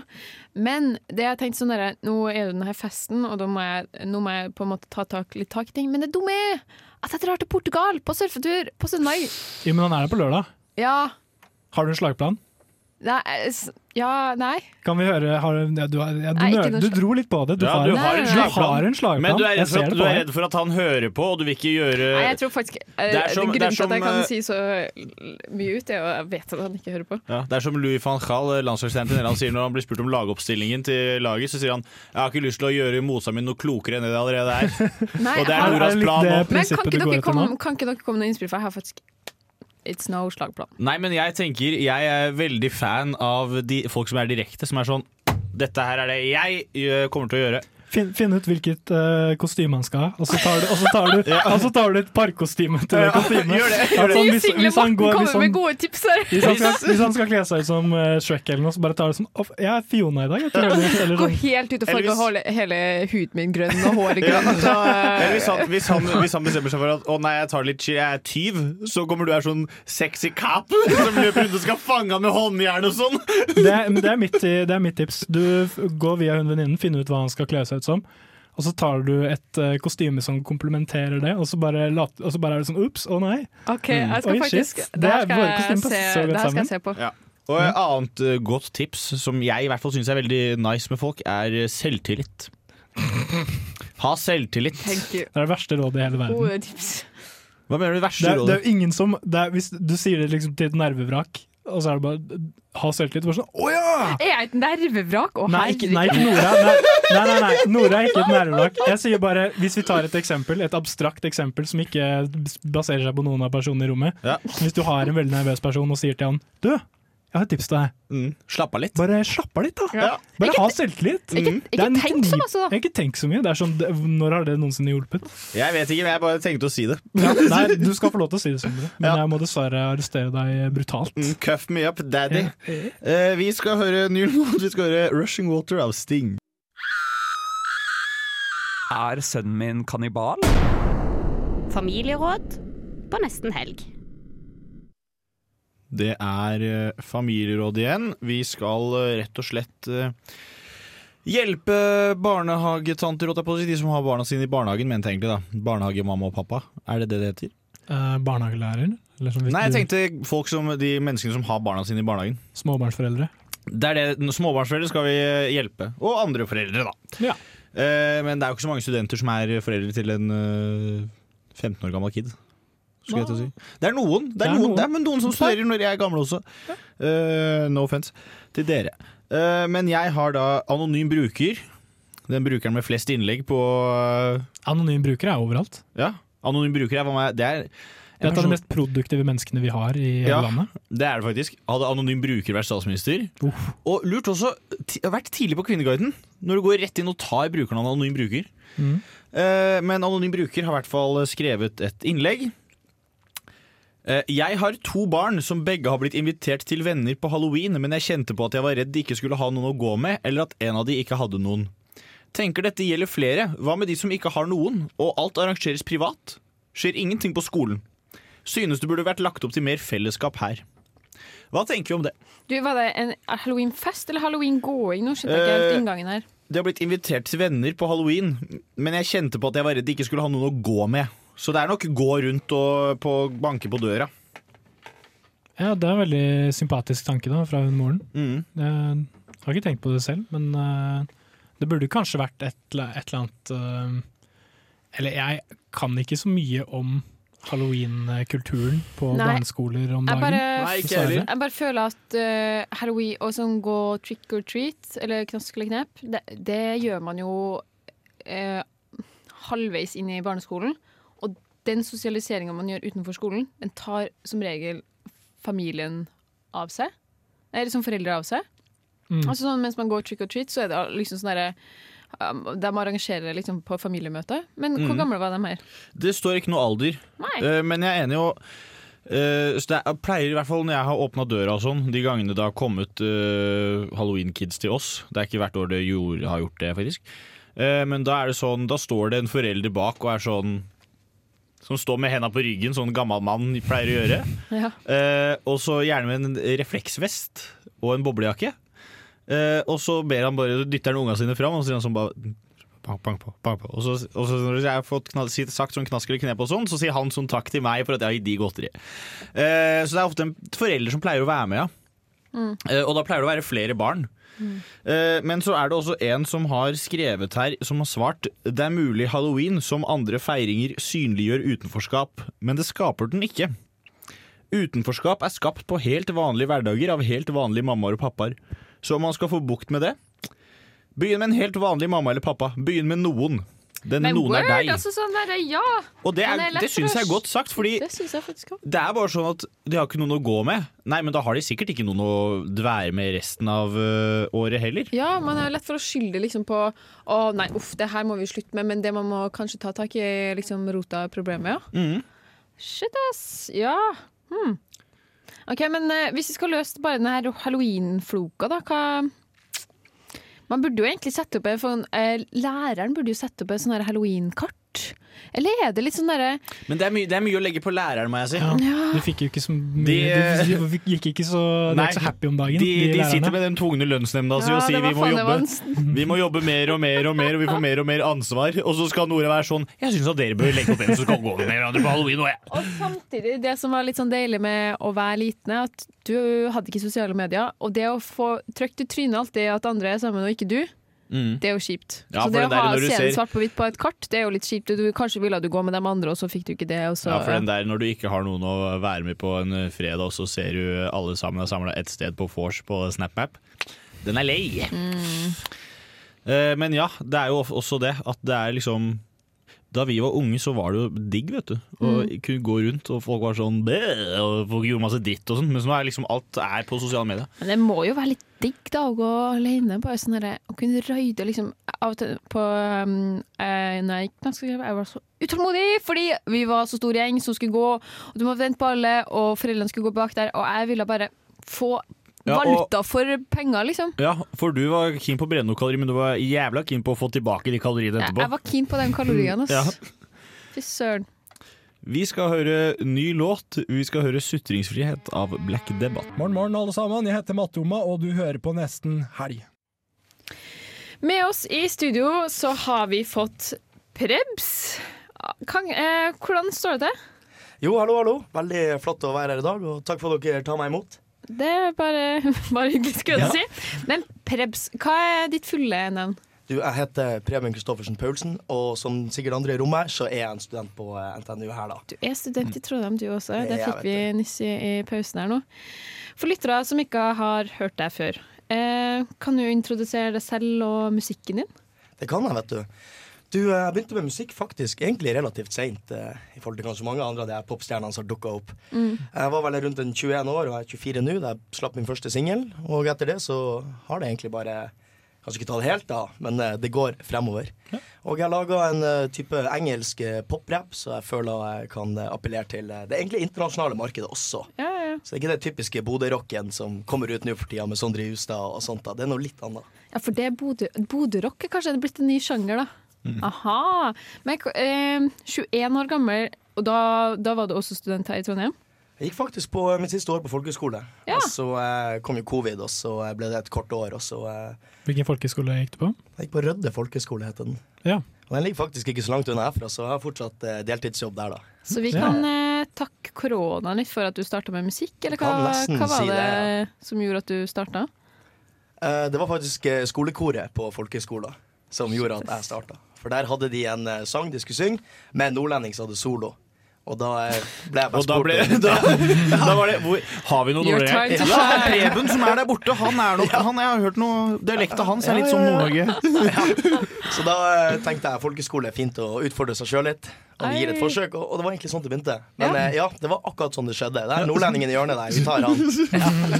Men det jeg tenkte sånn der, nå er det denne festen, og da må jeg, nå må jeg på en måte ta tak, litt tak i ting. Men det dumme er at jeg drar til Portugal på surfetur på søndag. Jo, men han er der på lørdag. Ja, Har du en slagplan? Nei, ja, nei. Kan vi høre har, ja, du, ja, du, Nei, du dro litt på det. Du, Ja, har, du har en du slagplan. har en slagplan. Men du er, redd for er redd for at han hører på, og du vil ikke gjøre Nei, jeg tror faktisk uh, Det er som- det er Grunnen til at jeg kan eh, si så mye ut, er jeg vet at han ikke hører på. ja, Det er som Louis van Gaal, landslagstreneren til Nederland, sier når han blir spurt om lagoppstillingen til laget. Så sier han jeg har ikke lyst til å gjøre motstanden min noe klokere enn det det allerede er. Nei, og det er Noras plan nå. Men kan ikke, dere komme, kan ikke dere komme med noe innspill, for jeg har faktisk It's no slagplan. Nei, men jeg tenker Jeg er veldig fan av de folk som er direkte, som er sånn Dette her er det jeg øh, kommer til å gjøre. Finn, finn ut hvilket uh, kostyme han skal ha, og så tar du, og så tar du, og så tar du et parkostyme til det kostymet. gjør det, gjør det. hvis, hvis, han går, hvis, han, hvis, han skal, hvis han skal kle seg ut som uh, Shrek eller noe, så bare tar du sånn Jeg er Fiona i dag. Jeg tror det, eller Gå sånn. helt ut og farge hele, hele huden min grønn og håret grønt. Og, Eller hvis, han, hvis, han, hvis han bestemmer seg for at Å nei, jeg tar litt chill, jeg er tyv, så kommer du her sånn sexy cap som løper rundt og skal fange han med håndjern og sånn. det, det, er mitt, det er mitt tips. Du går via hun venninnen, finner ut hva han skal kle seg ut som. Og så tar du et uh, kostyme som komplementerer det, og så bare, lat, og så bare er det sånn Ops, å nei. OK, jeg skal mm. faktisk. Det her er- skal, jeg se, det her skal jeg se på. Ja. Og et annet uh, godt tips som jeg i hvert fall syns er veldig nice med folk, er øh, selvtillit. Ha selvtillit. Det er det verste rådet i hele verden. Hva mener du det verste Det er, det er jo ingen som det er, Hvis du sier det liksom til et nervevrak, og så er det bare ha selvtillit. Bare sånn Å ja! Er jeg et nervevrak? Å, Nei, ikke, nei, ikke Nora. Nei, nei, nei, nei, Nora er ikke et nervevrak. Jeg sier bare, Hvis vi tar et eksempel, et abstrakt eksempel som ikke baserer seg på noen av personene i rommet. Hvis du har en veldig nervøs person og sier til han Du, jeg har et tips til deg. Slapp av litt. Bare slapp av litt, da. Ja. Bare Ikke ha selvtillit. ikke- Mm. ikke tenk så mye. ikke tenk så mye. Det er sånn, det, når har det noensinne hjulpet? Jeg vet ikke, men jeg bare tenkte å si det. Ja, nei, du skal få lov til å si det, Sondre. Men jeg må dessverre arrestere deg brutalt. Mm, Cuff me up, daddy. Uh, vi skal høre ny låt. Vi skal høre 'Rushing Water' av Sting. Er sønnen min kannibal? Familieråd på nesten helg. Det er eh, familieråd igjen. Vi skal eh, rett og slett eh, hjelpe barnehagetanter, de som har barna sine i barnehagen, mente jeg egentlig da. Barnehagemamma og pappa. Er det det det heter? Eh, barnehagelærer? Eller som Nei, jeg tenkte folk som, de menneskene som har barna sine i barnehagen. Småbarnsforeldre. Det er det, Småbarnsforeldre skal vi hjelpe. Og andre foreldre, da. Ja. Eh, men det er jo ikke så mange studenter som er foreldre til en eh, 15 år gammel kid. Skulle jeg til å si. Det er noen, det er noen, Det er, men noen som studerer når jeg er gammel også. Eh, no offense til dere. Uh, men jeg har da anonym bruker. Den brukeren med flest innlegg på uh, Anonym bruker er overalt. Ja, anonym bruker er meg Det er Det er et av de mest produktive menneskene vi har i Ja, landet. det er det faktisk. Hadde anonym bruker vært statsminister. Og lurt også, vært tidlig på Kvinneguiden. Når du går rett inn og tar brukeren av anonym bruker. Mm. Eh, men anonym bruker har i hvert fall skrevet et innlegg. Eh, jeg har to barn som begge har blitt invitert til venner på halloween, men jeg kjente på at jeg var redd de ikke skulle ha noen å gå med, eller at en av de ikke hadde noen. Tenker dette gjelder flere. Hva med de som ikke har noen, og alt arrangeres privat? Skjer ingenting på skolen. Synes det burde vært lagt opp til mer fellesskap her. Hva tenker vi om det? Du, Var det en halloweenfest eller halloween-gåing? Nå skjønte jeg ikke helt Eh, inngangen her. De har blitt invitert til venner på halloween, men jeg kjente på at jeg var redd de ikke skulle ha noen å gå med. Så det er nok gå rundt og på, banke på døra. Ja, det er en veldig sympatisk tanke da, fra hun moren. Mm. Jeg har ikke tenkt på det selv, men uh, det burde kanskje vært et, eller- et eller annet uh, Eller jeg kan ikke så mye om halloween-kulturen på Nei. barneskoler om Jeg dagen. bare, dessverre. jeg bare føler at uh, halloween og sånn gå trick or treat, eller knask eller knep, det, det gjør man jo eh, halvveis inn i barneskolen. Den sosialiseringa man gjør utenfor skolen, den tar som regel familien av seg. Eller som foreldre av seg. Mm. Altså sånn, Mens man går trick or treat, så er det liksom sånn derre um, De arrangerer liksom på familiemøte. Men hvor Mm. gamle var de her? Det står ikke noe alder. Eh, men jeg er enig jo eh, så det er, pleier i hvert fall Når jeg har åpna døra og sånn, de gangene det har kommet uh, halloween-kids til oss Det er ikke hvert år det gjorde, har gjort det, faktisk. Uh, men da er det sånn, da står det en forelder bak og er sånn Som står med henda på ryggen, sånn gammel mann pleier å gjøre. Ja. Eh, og så gjerne med en refleksvest og en boblejakke. Eh, og så ber han bare, dytter han ungene sine fram, og så sier han sånn bare bank på, bank. Og så, og så når jeg har fått knall, sagt sånn knask eller knep og sånn, så sier han sånn takk til meg for at jeg har gitt de godteri. Eh, så det er ofte en forelder som pleier å være med, ja. Mm. Eh, og da pleier det å være flere barn. Eh, Men så er det også en som har skrevet her, som har svart Det er mulig halloween som andre feiringer synliggjør utenforskap, men det skaper den ikke. Utenforskap er skapt på helt vanlige hverdager av helt vanlige mammaer og pappaer. Så om man skal få bukt med det, begynn med en helt vanlig mamma eller pappa. Begynn med noen. Den Men noen word, er deg. altså sånn der, ja. Og det, er, det syns jeg er godt sagt, fordi Det det er bare sånn at de har ikke noen å gå med. Nei, men da har de sikkert ikke noen å dvære med resten av øh, året heller. Ja, man er lett for å skylde liksom på Å nei, uff, det her må vi slutte med, men det man må kanskje ta tak i, er liksom rota problemet, ja. Mm. Shit, ass. Ja. Hmm. OK, men eh, hvis vi skal løse bare denne halloween-floka, da, hva Man burde jo egentlig sette opp en for, eh, Læreren burde jo sette opp en sånn her. Eller er det litt sånn derre Men det er, mye, det er mye å legge på læreren, må jeg si. Ja. De fikk jo ikke så mye De, De, de gikk ikke så De Nei, ikke så happy om dagen, De, de, de sitter med den tvungne lønnsnemnda si Ja, og sier vi må, jobbe, vi må jobbe mer og mer og mer, og vi får mer og mer ansvar. Og så skal Nora være sånn Jeg syns at dere bør legge opp en som skal gå med hverandre på halloween. Og jeg. Og samtidig, det som var litt sånn deilig med å være liten, er at du hadde ikke sosiale medier. Og det å få trykt i trynet alltid at andre er sammen og ikke du, Mm. det er jo kjipt. Ja, så det det å ha scenen se ser- svart på hvitt på et kart, det er jo litt kjipt. Du, kanskje ville du gå med de andre, og så fikk du ikke det. Så, Ja, for den der når du ikke har noen å være med på en eh, fredag, og så ser du alle sammen er samla ett sted på vors på SnapMap, den er lei. Mm. Eh, Men ja, det er jo også det at det er liksom Da vi var unge, så var det jo digg, vet du. Å Mm. kunne gå rundt, og folk var sånn! Og folk gjorde masse dritt og sånn. Mens nå er liksom alt er på sosiale medier. Men det må jo være litt digg da å gå alene. Bare sånn der, å kunne raide liksom Av og til på um, eh, Når jeg gikk på jeg var så utålmodig fordi vi var så stor gjeng som skulle gå, og du må vente på alle, og foreldrene skulle gå bak der, og jeg ville bare få Ja, og- valuta for penger, liksom. Ja, for du var keen på å brenne noen kalorier, men du var jævla keen på å få tilbake de kaloriene etterpå. jeg var keen på de kaloriene. Ja. Fy søren. Vi skal høre ny låt. Vi skal høre 'Sutringsfrihet' av Black Debatt. Morgen, morgen, alle sammen. Jeg heter Mattoma, og du hører på Nesten Helg. Med oss i studio så har vi fått Prebz. Kan, eh, hvordan står det til? Jo, hallo, hallo. Veldig flott å være her i dag, og takk for at dere tar meg imot. Det er bare, bare hyggelig, skulle jeg Ja. si. Men Prebz, hva er ditt fulle navn? Du, Jeg heter Preben Kristoffersen Paulsen, og som sikkert andre i rommet så er jeg en student på eh, NTNU her, da. Du er student i Trondheim, du også. Det det fikk vi nyss i, i pausen her nå. For lyttere som ikke har hørt deg før, eh, kan du introdusere deg selv og musikken din? Det kan jeg, vet du. Du, eh, Jeg begynte med musikk faktisk egentlig relativt seint eh, i forhold til kanskje mange andre av de her popstjernene som dukka opp. Mm. Jeg var vel rundt en 21 år og jeg er 24 nå da jeg slapp min første singel. Og etter det så har det egentlig bare Kanskje ikke tatt helt, da, men eh, det går fremover. Og jeg har laga en uh, type engelsk poprap, så jeg føler jeg kan appellere til uh, det egentlig internasjonale markedet også. Ja, ja. Så det er ikke den typiske Bodø-rocken som kommer ut nå for tida med Sondre Justad og sånt. da. Det er noe litt annet. Ja, for det er Bodø- Bodø-rock er kanskje blitt en ny sjanger, da. Mm. Aha. Men eh, 21 år gammel, og da, da var du også student her i Trondheim? Jeg gikk faktisk på mitt siste år på folkehøyskole. Ja. Og så eh, kom jo covid, og så eh, ble det et kort år. Og så eh, Hvilken folkeskole gikk du på? Jeg gikk på Rødde folkehøyskole, heter den. Ja. Og den ligger faktisk ikke så langt unna herfra, så jeg har fortsatt eh, deltidsjobb der, da. Så vi kan eh, takke koronaen litt for at du starta med musikk, eller hva, hva var si det, det, som gjorde at du starta? Eh, det var faktisk eh, skolekoret på folkehøyskolen som gjorde at jeg starta. For der hadde de en eh, sang de skulle synge, med en nordlending som hadde solo. Og da eh, ble jeg bare spurt ble da, da var det hvor, Har vi noen nordlendinger? Ja. Preben som er der borte, han er nok han, Jeg har hørt noe Dialekta hans er litt som Ja, ja, Nord-Norge. Så da eh, tenkte jeg folkeskole er fint å utfordre seg sjøl litt. Og vi gir et forsøk, og, og det var egentlig sånn det begynte. Men Ja. ja, det var akkurat sånn det skjedde. Det er nordlendingen i hjørnet der. Vi tar han.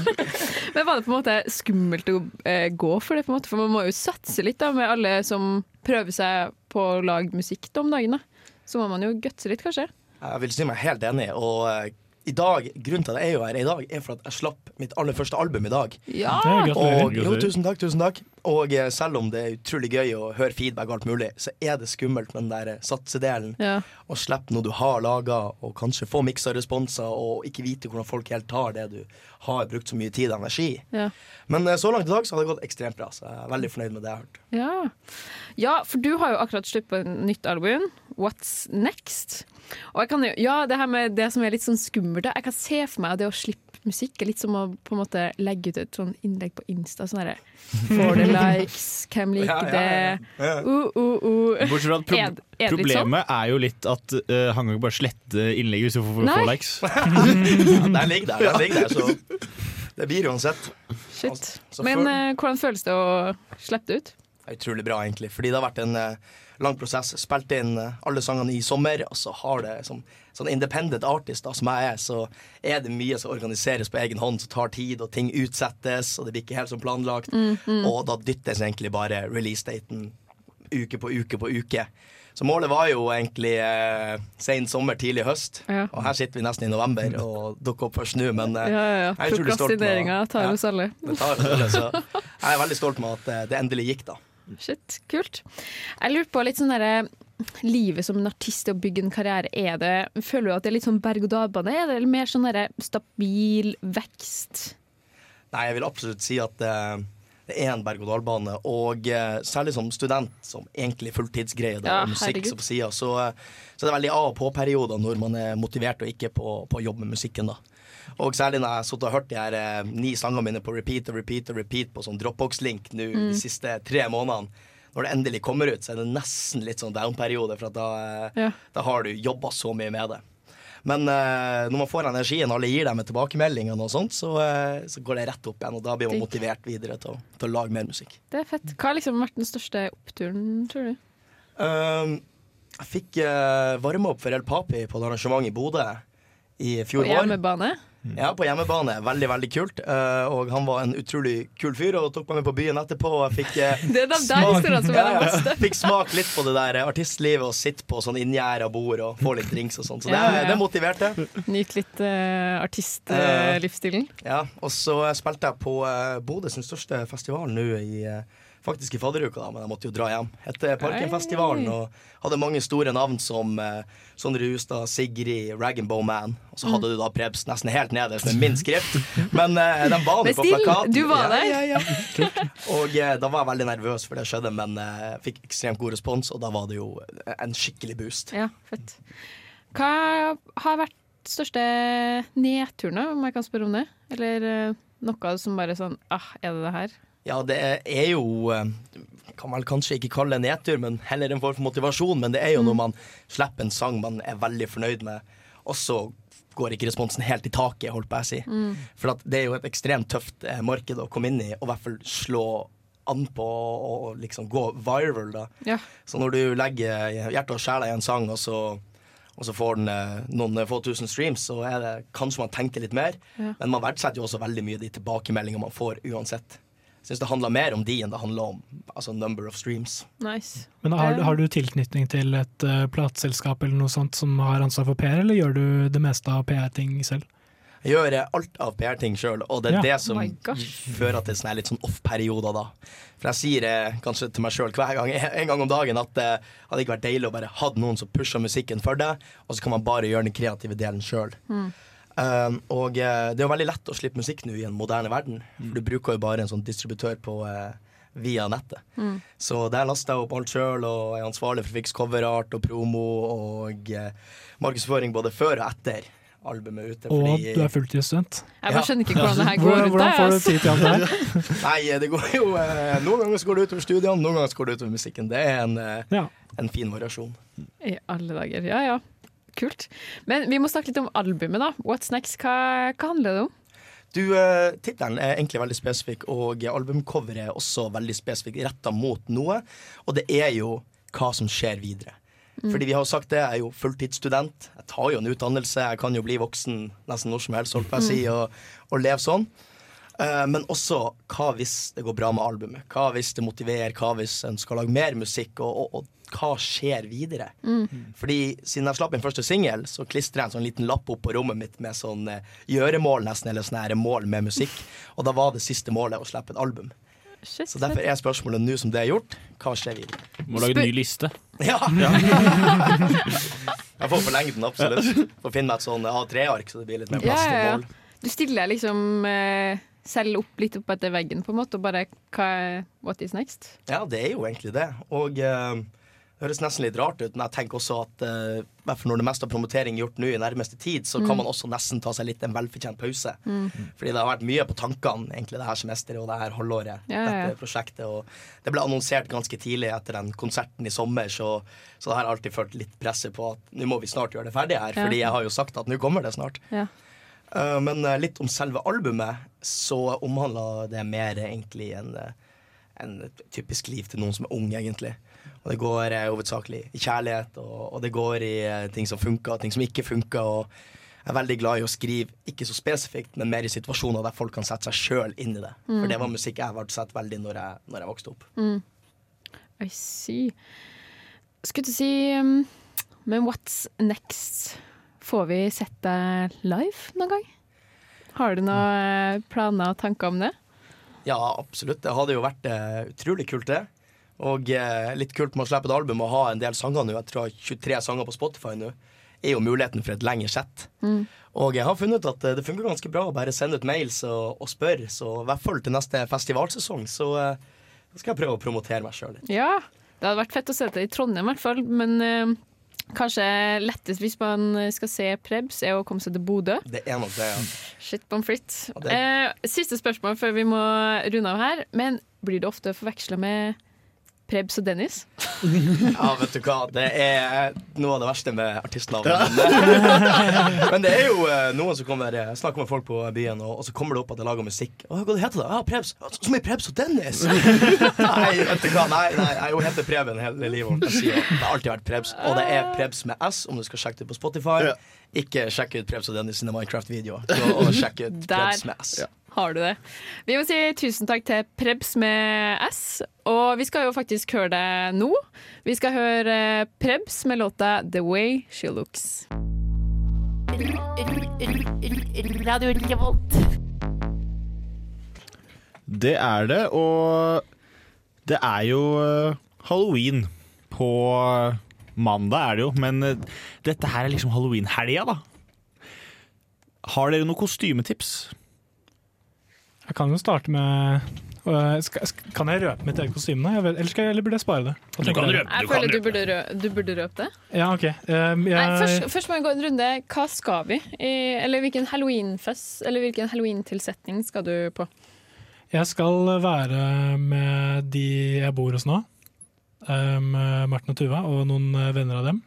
Men var det på en måte skummelt å eh, gå for det? på en måte? For man må jo satse litt da, med alle som prøver seg på å lage musikk om dagen. da. Så må man jo gutse litt, kanskje. Jeg vil si meg helt enig. Og eh, i dag, grunnen til at jeg er jo her i dag, er for at jeg slapp mitt aller første album i dag. Ja! Og, jo, tusen takk, tusen takk. Og eh, selv om det er utrolig gøy å høre feedback og alt mulig, så er det skummelt med den der eh, satsedelen. Ja. Å slippe noe du har laga, og kanskje få miksa responser, og ikke vite hvordan folk helt tar det du har brukt så mye tid og energi. Ja. Men eh, så langt i dag så har det gått ekstremt bra, så jeg er veldig fornøyd med det jeg har hørt. Ja. ja, for du har jo akkurat sluppet et nytt album, What's Next? Og jeg kan jo, ja, det her med det som er litt sånn skummelt, jeg kan se for meg at det å slippe musikk er litt som å på en måte legge ut et sånn innlegg på Insta. Sånn derre Får det likes? Hvem liker det? Uh, uh, uh. Bortsett fra at pro Er- er problemet sånn? er jo litt at uh, han kan ikke bare slette innlegget hvis du får, få likes. Ja, den ligger der, den ligger der, så det blir uansett. Shit. Altså, Men eh, hvordan føles det å slippe det ut? Utrolig bra, egentlig. Fordi det har vært en eh, lang prosess. Spilte inn eh, alle sangene i sommer, og så har det som sånn independent artist da, som jeg er, så er det mye som organiseres på egen hånd, som tar tid, og ting utsettes, og det blir ikke helt som planlagt. Mm, mm. Og da dyttes egentlig bare release-daten uke på uke på uke. Så målet var jo egentlig eh, sen sommer, tidlig høst. Ja. Og her sitter vi nesten i november og dukker opp først nå, men eh, Ja, ja, ja. jeg er utrolig stolt med- Prokrastineringa tar Ja. alle. Hos alle, jeg er veldig stolt med at eh, det endelig gikk, da. Shit, kult. Jeg lurer på litt sånn derre Livet som en artist og bygge en karriere, er det Føler du at det er litt sånn berg-og-dal-bane? Er det mer sånn derre stabil vekst? Nei, jeg vil absolutt si at det, det er en berg-og-dal-bane. Og eh, særlig som student, som egentlig fulltidsgreie, da, Ja, og musikk så på sida, så, så det er veldig av og på-perioder når man er motivert og ikke på, på jobb med musikken. da. Og særlig når jeg har sittet og hørt de her eh, ni sangene mine på repeat og repeat og repeat på sånn Dropbox-link nå Mm. de siste tre månedene. Når det endelig kommer ut, så er det nesten litt sånn down-periode, for da, eh, Ja. da har du jobba så mye med det. Men eh, når man får energien, alle gir deg med tilbakemeldingene og sånt, så, eh, så går det rett opp igjen, og da blir man motivert videre til å, til å lage mer musikk. Det er fett. Hva har liksom vært den største oppturen, tror du? Um, jeg fikk uh, varme opp for El Papi på et arrangement i Bodø i På fjor vår. hjemmebane? Ja, på hjemmebane. Veldig, veldig kult. Uh, og han var en utrolig kul fyr og tok meg med på byen etterpå. Og jeg fikk uh, Det er de der historiene som er de Ja, ja. beste. Fikk smak litt på det der artistlivet og sitte på sånn inngjerda bord og få litt drinks og sånn. Så det, Ja, det motiverte. Nyt litt uh, artistlivsstilen. Ja, og så spilte jeg på uh, Bodø sin største festival nå i eh, Faktisk i fadderuka, da, men jeg måtte jo dra hjem. etter Parkenfestivalen og hadde mange store navn som uh, Sondre Hustad, Sigrid, Rag Man. Og så hadde du da Prebz nesten helt nederst med min skrift. Men uh, de var Med på plakaten. Du var der. Ja, ja. Og eh, da var jeg veldig nervøs for det skjedde, men uh, fikk ekstremt god respons, og da var det jo en skikkelig boost. Ja, fett. Hva har vært største nedturen, da, om jeg kan spørre om det? Eller eh, noe som bare sånn ah, er det det her? Ja, det er jo eh, Kan vel kanskje ikke kalle det nedtur, men heller en form for motivasjon. Men det er jo når man slipper en sang man er veldig fornøyd med, og så går ikke responsen helt i taket, holdt på å si. Mm. For at det er jo et ekstremt tøft eh, marked å komme inn i, og i hvert fall slå an på og liksom gå viral, da. Ja. Så når du legger hjertet og sjela i en sang, og så, og så får den eh, noen få tusen streams, så er det kanskje man tenker litt mer. Ja. Men man verdsetter jo også veldig mye de tilbakemeldingene man får uansett. Syns det handler mer om de enn det handler om altså number of streams. Nice. Men har, Eh, har du tilknytning til et uh, plateselskap eller noe sånt som har ansvar for PR, eller gjør du det meste av PR-ting selv? Jeg gjør eh, alt av PR-ting sjøl, og det er Ja. det Oh som fører til sånne litt sånn off-perioder, da. For jeg sier eh, kanskje til meg sjøl hver gang, en gang om dagen, at det hadde ikke vært deilig å bare hatt noen som pusher musikken for deg, og så kan man bare gjøre den kreative delen sjøl. Mm. Um, og uh, det er jo veldig lett å slippe musikk nå i en moderne verden. For du bruker jo bare en sånn distributør på, uh, via nettet. Mm. Så der laster jeg opp alt sjøl og er ansvarlig for å fikse coverart og promo og eh, markedsføring både før og etter albumet er ute. Og fordi- du er fulltidsstudent. Jeg bare skjønner ikke hvordan det her går Hvordan, ut. hvordan får du tid til alt det her? Nei, det går jo Noen ganger så går det utover studiene, noen ganger så går det utover musikken. Det er en, Ja. en fin variasjon. I alle dager. Ja ja. Kult. Men vi må snakke litt om albumet, da. What's next? Hva, hva handler det om? Du, uh, Tittelen er egentlig veldig spesifikk, og albumcoveret er også veldig spesifikt retta mot noe. Og det er jo hva som skjer videre. Mm. Fordi vi har jo sagt det, jeg er jo fulltidsstudent. Jeg tar jo en utdannelse, jeg kan jo bli voksen nesten når som helst, holdt på å si, Mm. og, og leve sånn. Eh, men også hva hvis det går bra med albumet? Hva hvis det motiverer? Hva hvis en skal lage mer musikk? Og, og, og hva skjer videre? Mm. Fordi siden jeg slapp min første singel, så klistra jeg en sånn liten lapp opp på rommet mitt med sånn eh, gjøremål, nesten, eller sånn her mål med musikk. Og da var det siste målet å slippe et album. Shit, så derfor er spørsmålet nå som det er gjort, hva skjer videre? Må lage en ny liste. Ja! jeg får forlenget den, absolutt. Får finne meg et sånn A3-ark, så det blir litt mer Ja, plass til ja, ja. mål. Du stiller liksom eh, selv opp litt opp etter veggen, på en måte, og bare hva, What is next? Ja, det er jo egentlig det. Og eh, høres nesten litt rart ut, men jeg tenker også at fall når det meste av promotering er gjort nå i nærmeste tid, så Mm. kan man også nesten ta seg litt en velfortjent pause. Mm. Fordi det har vært mye på tankene egentlig det her semesteret og det her halvåret. Ja, ja. Dette prosjektet Og det ble annonsert ganske tidlig etter den konserten i sommer, så, så det har alltid følt litt presset på at nå må vi snart gjøre det ferdig her, Ja. fordi jeg har jo sagt at nå kommer det snart. Ja. Eh, men eh, litt om selve albumet, så omhandla det mer egentlig en, en typisk liv til noen som er ung, egentlig. Og det går eh, hovedsakelig i kjærlighet, og, og det går i eh, ting som funker, og ting som ikke funker. Og jeg er veldig glad i å skrive, ikke så spesifikt, men mer i situasjoner der folk kan sette seg sjøl inn i det. Mm. For det var musikk jeg ble sett veldig når jeg, når jeg vokste opp. Mm. I see. Skulle til å si um, Men what's next? Får vi sett deg live noen gang? Har du noen eh, planer og tanker om det? Ja, absolutt. Det hadde jo vært uh, utrolig kult, det. Og eh, litt kult med å slippe et album og ha en del sanger nå. Jeg tror jeg har 23 sanger på Spotify nå. Er jo muligheten for et lengre sett. Mm. Og jeg har funnet ut at eh, det funker ganske bra å bare sende ut mails og, og spørre. Så i hvert fall til neste festivalsesong så eh, skal jeg prøve å promotere meg sjøl litt. Ja, det hadde vært fett å se det i Trondheim i hvert fall, men eh, kanskje lettest hvis man skal se Prebz, er å komme seg til Bodø. Det er nok det, ja. Shit pommes frites. Ja, det- Eh, siste spørsmål før vi må runde av her, men blir det ofte forveksla med Prebz og Dennis? Ja, vet du hva. Det er noe av det verste med artistnavn. Men, det er jo eh, noen som kommer snakker med folk på byen, og, og så kommer det opp at jeg lager musikk. Å, hva heter det? Ja, Prebz. Ja, Som i Prebz og Dennis! nei, vet du hva. Nei, nei, jeg heter Preben hele livet. jeg sier Det har alltid vært Prebz. Og det er Prebz med S, om du skal sjekke det på Spotify. Ikke sjekk ut Prebz og Dennis sine Minecraft-videoer. Og, sjekk ut Prebz med S. har du det. Vi må si tusen takk til Prebz med S. Og vi skal jo faktisk høre det nå. Vi skal høre Prebz med låta The Way She Looks. Radio Revolt. Det er det, og det er jo eh, halloween på eh, mandag, er det jo. Men eh, dette her er liksom halloween-helga, da. Har dere noen kostymetips? Jeg kan jo starte med øh, skal, Kan jeg røpe mitt eget kostyme? Jeg vet, eller, skal jeg, eller burde jeg spare det? Du kan røpe. Jeg føler du burde, røpe, du burde røpe det. Ja, OK. Um, jeg, Nei, først, først må vi gå en runde. Hva skal vi? I, eller hvilken halloweenfest Eller hvilken halloweentilsetning skal du på? jeg skal være med de jeg bor hos nå. Um, Martin og Tuva og noen venner av dem.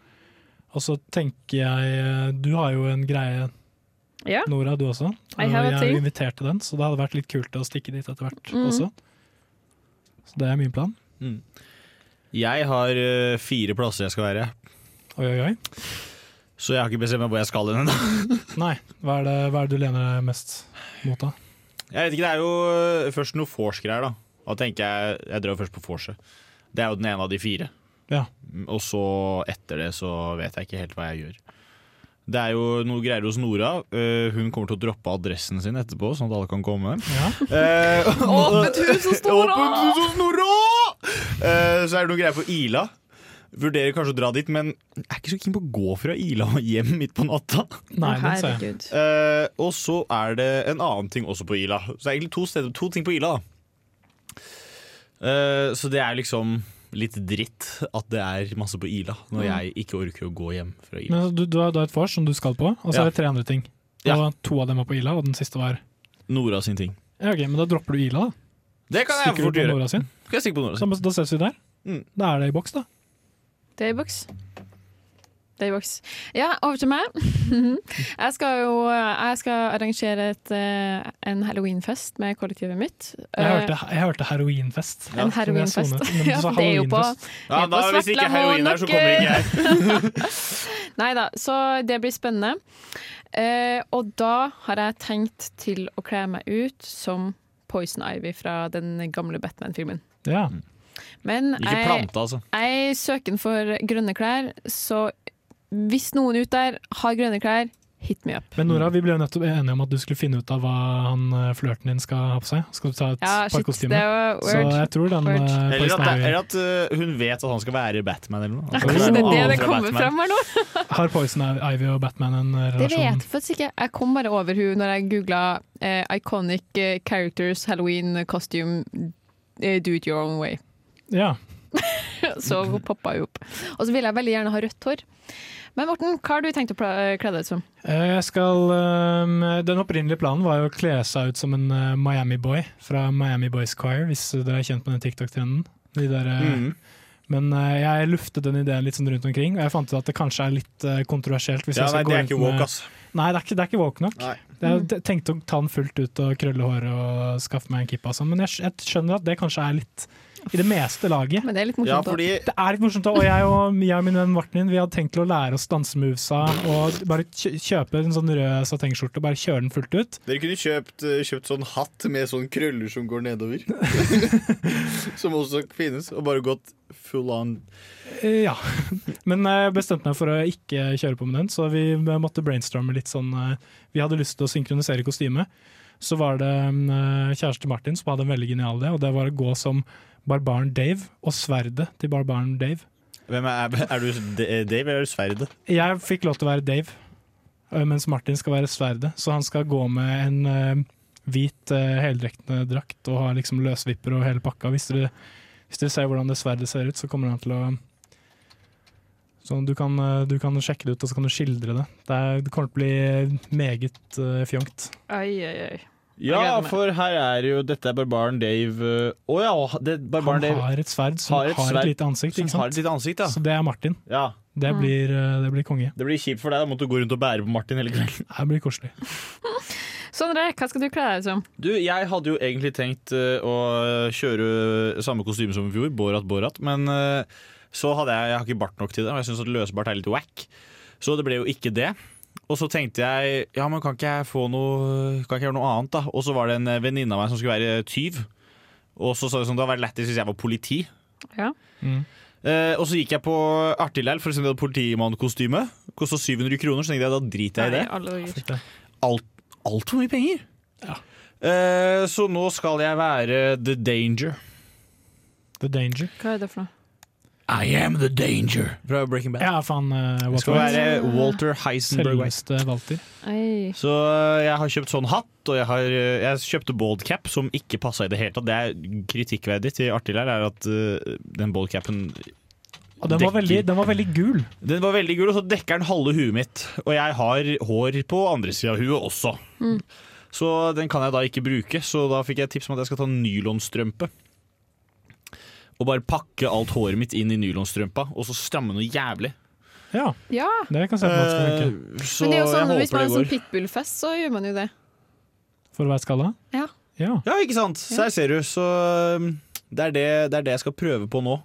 Og så tenker jeg eh, Du har jo en greie, Ja. Nora, du også. I have jeg er jo invitert til den, så det hadde vært litt kult å stikke dit etter hvert Mm. også. Så det er min plan. Mm. Jeg har eh, fire plasser jeg skal være. Oi, oi, oi. Så jeg har ikke bestemt meg hvor jeg skal hen ennå. Nei, hva er, det, hva er det du lener deg mest mot, da? Jeg vet ikke, Det er jo øh, først noe vorse-greier. da Da tenker Jeg jeg drar først på vorset. Det er jo den ene av de fire. Ja. Og så etter det så vet jeg ikke helt hva jeg gjør. Det er jo noe greier hos Nora. Uh, hun kommer til å droppe adressen sin etterpå, sånn at alle kan komme. Eh, Åpent hus hos Nora! Åpent hus hos Nora! Uh, så er det noe greier på Ila. Vurderer kanskje å dra dit, men jeg er ikke så keen på å gå fra Ila og hjem midt på natta. Nei. Herregud. Eh, og så er det en annen ting også på Ila. Så det er egentlig to, steder, to ting på Ila. Eh, så det er liksom litt dritt at det er masse på Ila, når Mm. jeg ikke orker å gå hjem fra Ila. Men altså, du, du, har, da et vors som du skal på, og så Ja. er det tre andre ting. Ja. Og to av dem var på Ila, og den siste var Nora sin ting. Ja, ok, Men da dropper du Ila, da. Det kan jeg fort gjøre. Nora? Skal jeg stikke på Nora Så, da ses vi der. Mm. Da er det i boks, da. Det er i boks. Boks. Ja, over til meg. Jeg skal jo jeg skal arrangere et, eh, en halloweenfest med kollektivet mitt. Jeg hørte, jeg hørte heroinfest. En heroinfest. Ja, det er jo på, ja, på hvis ikke er Svartlamoen, heroin her, så kommer ikke jeg. Nei da, så det blir spennende. Eh, og da har jeg tenkt til å kle meg ut som Poison Ivy fra den gamle Batman-filmen. Ja. Men jeg, plante, altså. jeg søker for grønne klær, så hvis noen ute der har grønne klær, hit me up. Men Nora, vi ble jo nettopp enige om at du skulle finne ut av hva han eh, flørten din skal ha på seg. Skal du ta et Ja, par kostymer? Så jeg tror den eh, Eller at, eller at øh, hun vet at han skal være Batman eller noe. Altså, kanskje det er det det kommer fram her nå. Har Poison Ivy og Batman en relasjon? Det vet jeg faktisk ikke. Jeg kom bare over hun når jeg googla uh, 'Iconic eh, Characters Halloween Costume eh, Do It Your Own Way'. Ja. så poppa jeg opp. Og så vil jeg veldig gjerne ha rødt hår. Men Morten, hva har du tenkt å kle deg ut som? Eh, Jeg skal, eh, den opprinnelige planen var jo å kle seg ut som en eh, Miami-boy fra Miami Boys Choir, hvis dere er kjent med den TikTok-trenden. De der, Mhm. Men jeg luftet den ideen litt sånn rundt omkring, og jeg fant ut at det kanskje er litt kontroversielt. Hvis Ja, jeg skal nei, gå det er ikke med- woke, ass. Nei, det er ikke, det er ikke woke nok. Nei. Jeg tenkte å ta den fullt ut og krølle håret og skaffe meg en kippa og sånn, men jeg, jeg skjønner at det kanskje er litt i det meste laget. Men det er litt Ja, fordi Det er litt morsomt, og jeg og, jeg og min venn Martin Vi hadde tenkt til å lære oss dansemovesa og bare kjøpe en sånn rød satengskjorte og bare kjøre den fullt ut. Dere kunne kjøpt, eh, kjøpt sånn hatt med sånn krøller som går nedover. som også finnes. Og bare gått full on. Eh, Ja. Men jeg bestemte meg for å ikke kjøre på med den, så vi måtte brainstorme litt sånn eh, Vi hadde lyst til å synkronisere kostyme. Så var det eh, kjæreste Martin som hadde en veldig genial idé, og det var å gå som barbaren Dave og sverdet til barbaren Dave. Hvem er, er du Dave eller er du Sverdet? Jeg fikk lov til å være Dave, øh, mens Martin skal være sverdet. Så han skal gå med en øh, hvit heldekkende drakt og ha liksom løsvipper og hele pakka. Hvis dere, hvis dere ser hvordan det sverdet ser ut, så kommer han til å så du kan, du kan sjekke det ut, og så kan du skildre det. Det, er, det kommer til å bli meget uh, fjongt. Oi, oi, oi. Ja, for her er jo Dette er barbaren Dave Å oh, ja, det, barbaren Han Dave har et sverd som har har et, lite ansikt. Ikke sant? har et lite ansikt, ja. Så det er Martin. ja. Det Mm. blir, øh, det blir konge. Det blir kjipt for deg. Da måtte du gå rundt og bære på Martin hele kvelden. Det blir koselig. Sondre, hva skal du kle deg ut som? Du, jeg hadde jo egentlig tenkt eh, å kjøre samme kostyme som i fjor, Borat Borat, men eh, så hadde jeg Jeg har ikke bart nok til det, og jeg syns løsbart er litt wack. Så det ble jo ikke det. Og så tenkte jeg ja, men kan ikke jeg få noe Kan ikke jeg gjøre noe annet, da? Og så var det en eh, venninne av meg som skulle være tyv. Og så sa de sånn, det hadde vært lættis hvis jeg var politi. Ja. Eh, og så gikk jeg på Artilleir for å se om de hadde politimannkostyme. Kosta 700 kroner, så tenkte jeg da driter jeg i det. Dager. Alt, Altfor mye penger. Eh, så nå skal jeg være The Danger. The Danger. Hva er det for noe? I am the danger fra Breaking Bad. Ja, faen. uh, det skal White. være Walter Heisenberg Selveste Walter. Ei. Så øh, jeg har kjøpt sånn hatt, og jeg, har, øh, jeg kjøpte baldcap som ikke passa i det hele tatt. Det er kritikkverdig til Artilleir, er at uh, den baldcapen Og den var, veldig, den var veldig gul. Den var veldig gul, og så dekker den halve huet mitt. Og jeg har hår på andre sida av huet også. Mm. Så den kan jeg da ikke bruke, så da fikk jeg tips om at jeg skal ta nylonstrømpe. Og bare pakke alt håret mitt inn i nylonstrømpa, og så stramme noe jævlig. Ja, Ja. det kan se på at det funker. Eh, Men det er jo sånn, hvis man har sånn pitbullfest, så gjør man jo det. For å være skalla? Ja. Ja. Ja, ikke sant? Så her ser du. Så um, det er det, det er det jeg skal prøve på nå.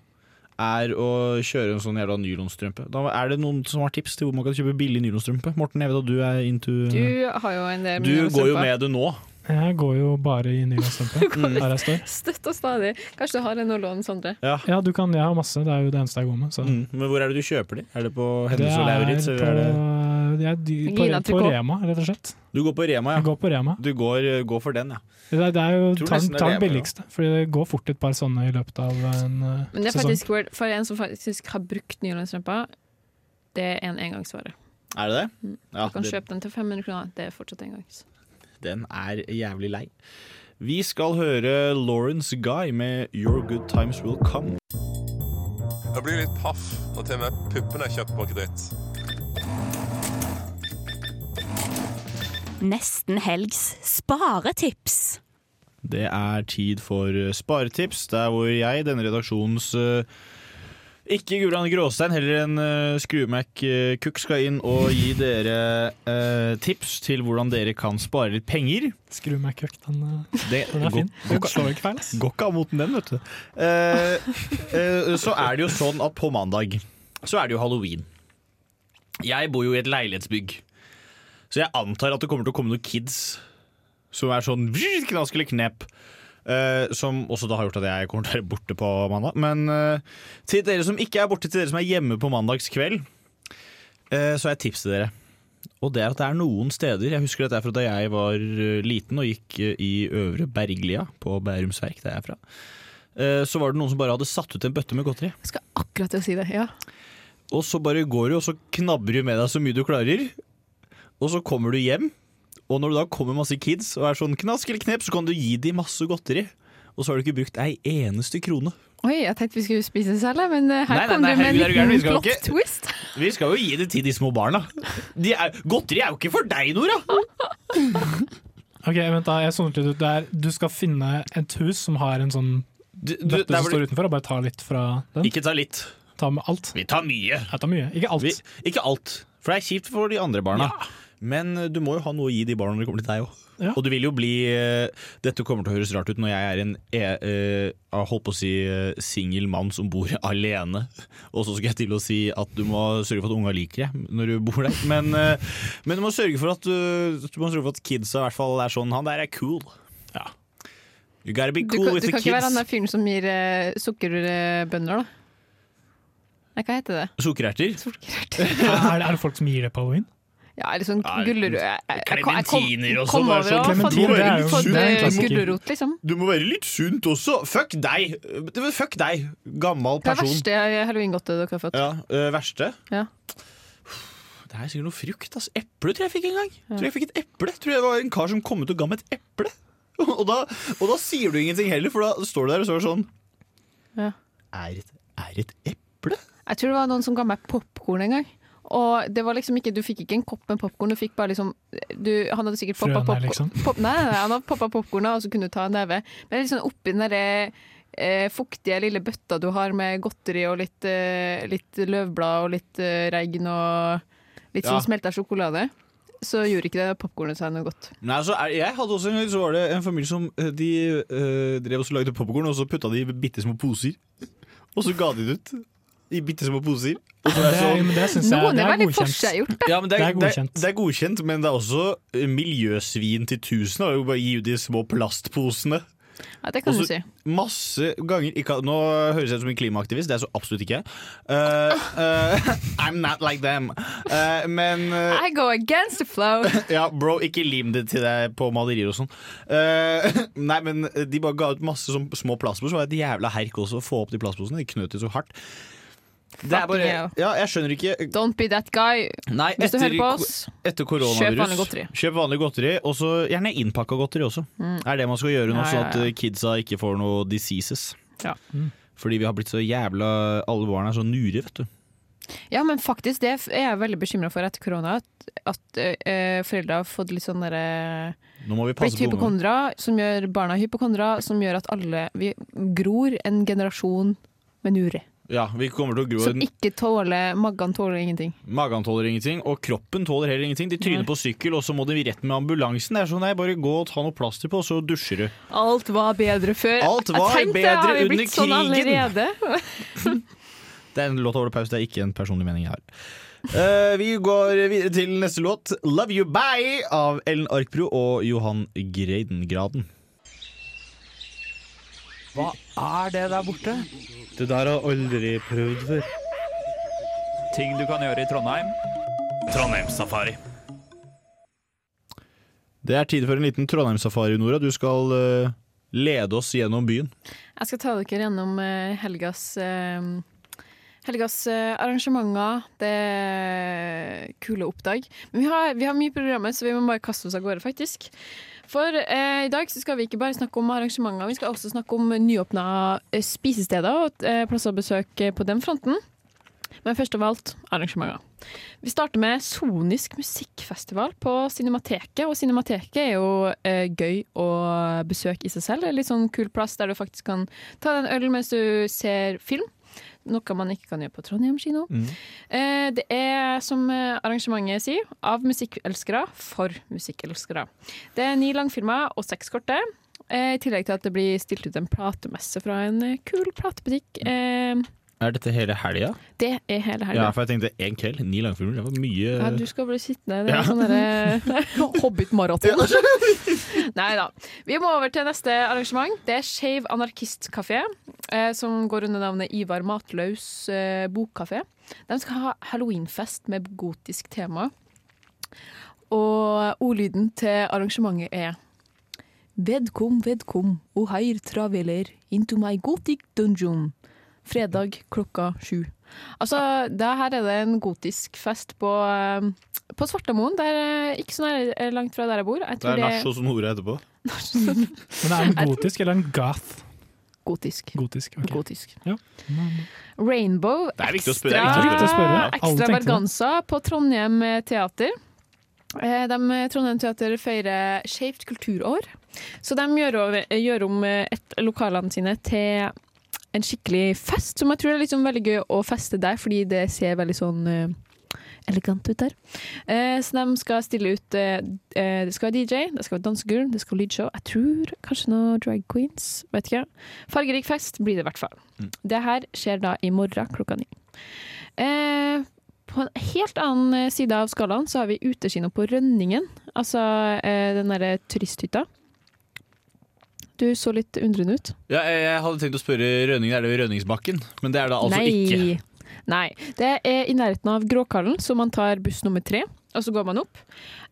Er å kjøre en sånn jævla nylonstrømpe. Da er det noen som har tips til hvor man kan kjøpe billig nylonstrømpe? Morten, jeg vet at du er into Du har jo en del Du går jo med det nå. Jeg går jo bare i der jeg. Støtt og stadig. Kanskje du har en å låne, Sondre. Ja. Ja, du kan, jeg har masse. Det er jo det eneste jeg går med. Så. Mm. Men hvor er det du kjøper de? Er det på Hennes og Lauritz? er det det er dy- på, på Rema, rett og slett. Du går på Rema, Jeg ja. går på Rema. Du går, går for den, ja. Det er, det er jo ta, den billigste, Fordi det går fort et par sånne i løpet av en uh, Men det er sesong. faktisk weird, for en som faktisk har brukt nylonstrømper, det er en engangsvare. Er det det? Mm. Ja, Du kan det- kjøpe den til 500 kroner. Det er fortsatt engangs. Den er jævlig lei. Vi skal høre Lawrence Guy med Your Good Times Will Come. Jeg blir litt paff når til og med puppene er kjøpt på dritt. Nesten helgs sparetips. Det er tid for sparetips. sparetips, der hvor jeg, denne redaksjonens eh, ikke Gulland Gråstein, heller en uh, Skrue-Mac-kukk skal inn og gi dere uh, tips til hvordan dere kan spare litt penger. Skru Cook, den, uh, Det den er fin. Den slår ikke feil. Går ikke av mot den, vet du. Uh, eh, så er det jo sånn at på mandag så er det jo halloween. Jeg bor jo i et leilighetsbygg, så jeg antar at det kommer til å komme noen kids som er sånn knask eller knep. Eh, som også da har gjort at jeg kommer til å være borte på mandag. Men uh, til dere som ikke er borte, til dere som er hjemme på mandagskveld, uh, så jeg et tips til dere. Og det er at det er noen steder Jeg husker dette er fra da jeg var liten og gikk i Øvre Berglia på Bærumsverk, der jeg er fra. Så var det noen som bare hadde satt ut en bøtte med godteri. Jeg skal akkurat til å si det, ja. Og så bare går du, og så knabber du med deg så mye du klarer. Og så kommer du hjem, og når det da kommer masse kids og er sånn knask eller knep, så kan du gi dem masse godteri. Og så har du ikke brukt ei eneste krone. Oi, jeg tenkte vi skulle spise selv, jeg, men eh, her Nei, nei, kom nei, du med en du liten plot ikke- twist. Vi skal jo gi det til de små barna. De er, godteri er jo ikke for deg, Nora! Ok, vent da, jeg sonet litt ut. Det er, du skal finne et hus som har en sånn du- du, der som står utenfor, og bare ta litt fra den. Ikke ta litt. Ta med alt. Vi tar mye. Jeg tar mye. Ikke alt. Vi, ikke alt. For det er kjipt for de andre barna. Men eh, du må jo ha noe å gi de barna når det kommer til deg òg. Ja. Og du vil jo bli eh, Dette kommer til å høres rart ut når jeg er en eh, jeg holdt på å si singel mann som bor alene. Og så skal jeg til å si at du må sørge for at unga liker deg når du bor der. Men, eh, men du må sørge for at, du, du må sørge for at kidsa i hvert fall er sånn Han der er cool. Ja. You gotta be Du cool kan, with du the kan ikke være han der fyren som gir uh, sukkerbønner, da. Nei, hva heter det? Sukkererter. er, det, er det folk som gir det på halloween? Ja, eller sånn Ja, gulrot Klementiner og sånn. og litt eh, gulrot, liksom. Du må være litt sunt også. Fuck deg! Fuck deg, gammel Hva er person. verste halloweengodtet dere har fått? Ja, øh, verste? Ja. Det er sikkert noe frukt. Altså. Eple tror jeg fikk en gang. Tror jeg fikk et eple. Tror jeg det var en kar som kom ut og ga meg et eple. Og da, og da sier du ingenting heller, for da står du der og så er det sånn Ja. Er et, er et eple? Jeg tror det var noen som ga meg popkorn en gang. Og det var liksom ikke, Du fikk ikke en kopp med popkorn, du fikk bare liksom du, Han hadde sikkert poppa popkorn. liksom? Pop, nei, nei, nei, han hadde poppa popkornet, og så kunne du ta en neve. Men liksom oppi den derre eh, fuktige lille bøtta du har med godteri og litt, eh, litt løvblad og litt eh, regn og litt Ja. sånn smelta sjokolade, så gjorde ikke det popkornet seg noe godt. Nei, altså, jeg hadde også en gang så var det en familie som øh, De øh, drev og lagde popkorn, og så putta de i bitte små poser. Og så ga de det ut i bitte små poser. Og så er Det, det sånn det syns jeg Noen det er er veldig godkjent. forseggjort. Ja, men det, Det er, det, godkjent. det er godkjent, men det er også eh, miljøsvin til tusen. å bare gi ut de små plastposene. Ja, det kan Også, du si. Masse ganger ikke, Nå høres jeg ut som en klimaaktivist, det er så absolutt ikke. Uh, uh, I'm not like them. Uh, men I go against the flow. ja, bro, ikke lim det til deg på malerier og sånn. Eh, nei, men de bare ga ut masse sånn små plastposer, så var det et jævla herk også å få opp de plastposene. De knøt det så hardt. Det er bare Ja, jeg skjønner ikke Don't be that guy. Nei, Hvis du etter, hører på oss, etter kjøp vanlig godteri. Kjøp vanlig godteri, og så gjerne innpakka godteri også. Mm. Er det man skal gjøre nå, Ja, sånn ja, at eh, kidsa ikke får noe diseases. Ja. Fordi vi har blitt så jævla Alle barn er så nure, vet du. Ja, men faktisk, det er jeg veldig bekymra for etter korona. At, at øh, foreldre har fått litt sånn derre Nå må vi passe Blitt på ungene. hypokondra, som gjør barna hypokondra, som gjør at alle Vi gror en generasjon med nure. Ja, vi kommer til å gro Som ikke tåler Maggan tåler ingenting. Magen tåler ingenting, og kroppen tåler heller ingenting. De tryner på sykkel, og så må de rett med ambulansen. Det er sånn, nei, Bare gå og ta noe plaster på, og så dusjer du. Alt var bedre før. Alt var jeg tenkte, bedre har vi under blitt sånn krigen. allerede? Det er en låt over pause, det er ikke en personlig mening jeg har. Eh, vi går videre til neste låt, 'Love You Bye' av Ellen Arkbro og Johan Greidengraden. Hva er det der borte? Det der har jeg aldri prøvd før. Ting du kan gjøre i Trondheim? Trondheimssafari. Det er tid for en liten Trondheimssafari, Nora. Du skal uh, lede oss gjennom byen. Jeg skal ta dere gjennom uh, helgas uh, Helgas arrangementer. Det er kule oppdag. Men vi har, vi har mye programmer, så vi må bare kaste oss av gårde, faktisk. For eh, i dag skal vi ikke bare snakke om arrangementer, vi skal også snakke om nyåpna eh, spisesteder og eh, plasser å besøke på den fronten. Men først av alt arrangementer. Vi starter med Sonisk musikkfestival på Cinemateket. Og Cinemateket er jo eh, gøy å besøke i seg selv. Det er litt sånn kul plass der du faktisk kan ta deg en øl mens du ser film. Noe man ikke kan gjøre på Trondheim kino. Eh, det er, som eh, arrangementet sier, av musikkelskere for musikkelskere. Det er ni langfilmer og seks korte. Eh, I tillegg til at det blir stilt ut en platemesse fra en eh, kul platebutikk. Eh, Er dette hele helga? det er hele helga. Ja, for jeg tenkte én kveld, ni langfilmer. Det var mye Ja, du skal bli sittende. Det er Ja. sånn derre Hobbit-maraton. Nei da. Vi må over til neste arrangement. Det er Skeiv anarkistkafé, eh, som går under navnet Ivar Matlaus eh, bokkafé. De skal ha halloweenfest med gotisk tema. Og ordlyden til arrangementet er Vedkom, vedkom, o heir traveler, into my gothic dungeon. Fredag klokka sju. Altså, det her er det en gotisk fest på, eh, på Svartamoen. Det er ikke så nær- langt fra der jeg bor. Jeg Det er nach og Sonore etterpå. Men er den gotisk eller en goth? Gotisk. Gotisk, ok. Gotisk. Ja. Rainbow Det er viktig å spørre, det er å spørre. Alle tenkte på Trondheim Teater. Eh, De, Trondheim Teater feirer Skeivt kulturår. Så de gjør, over, gjør om eh, et, lokalene sine til en skikkelig fest, som jeg tror er liksom veldig gøy å feste der, fordi det ser veldig sånn uh, elegant ut der. Uh, så de skal stille ut uh, Det skal være DJ, det skal være dansegulv, det skal være lydshow. Jeg tror kanskje noe drag queens. Vet ikke. Fargerik fest blir det i hvert fall. Det her skjer da i morgen klokka ni. På en helt annen side av skalaen så har vi utekino på Rønningen. Altså den derre turisthytta. Du så litt undrende ut. Ja, jeg, hadde tenkt å spørre Rønningen, er det Rønningsbakken? Men det er det altså Nei. ikke. Nei. Det er i nærheten av Gråkallen, så man tar buss nummer tre, og så går man opp.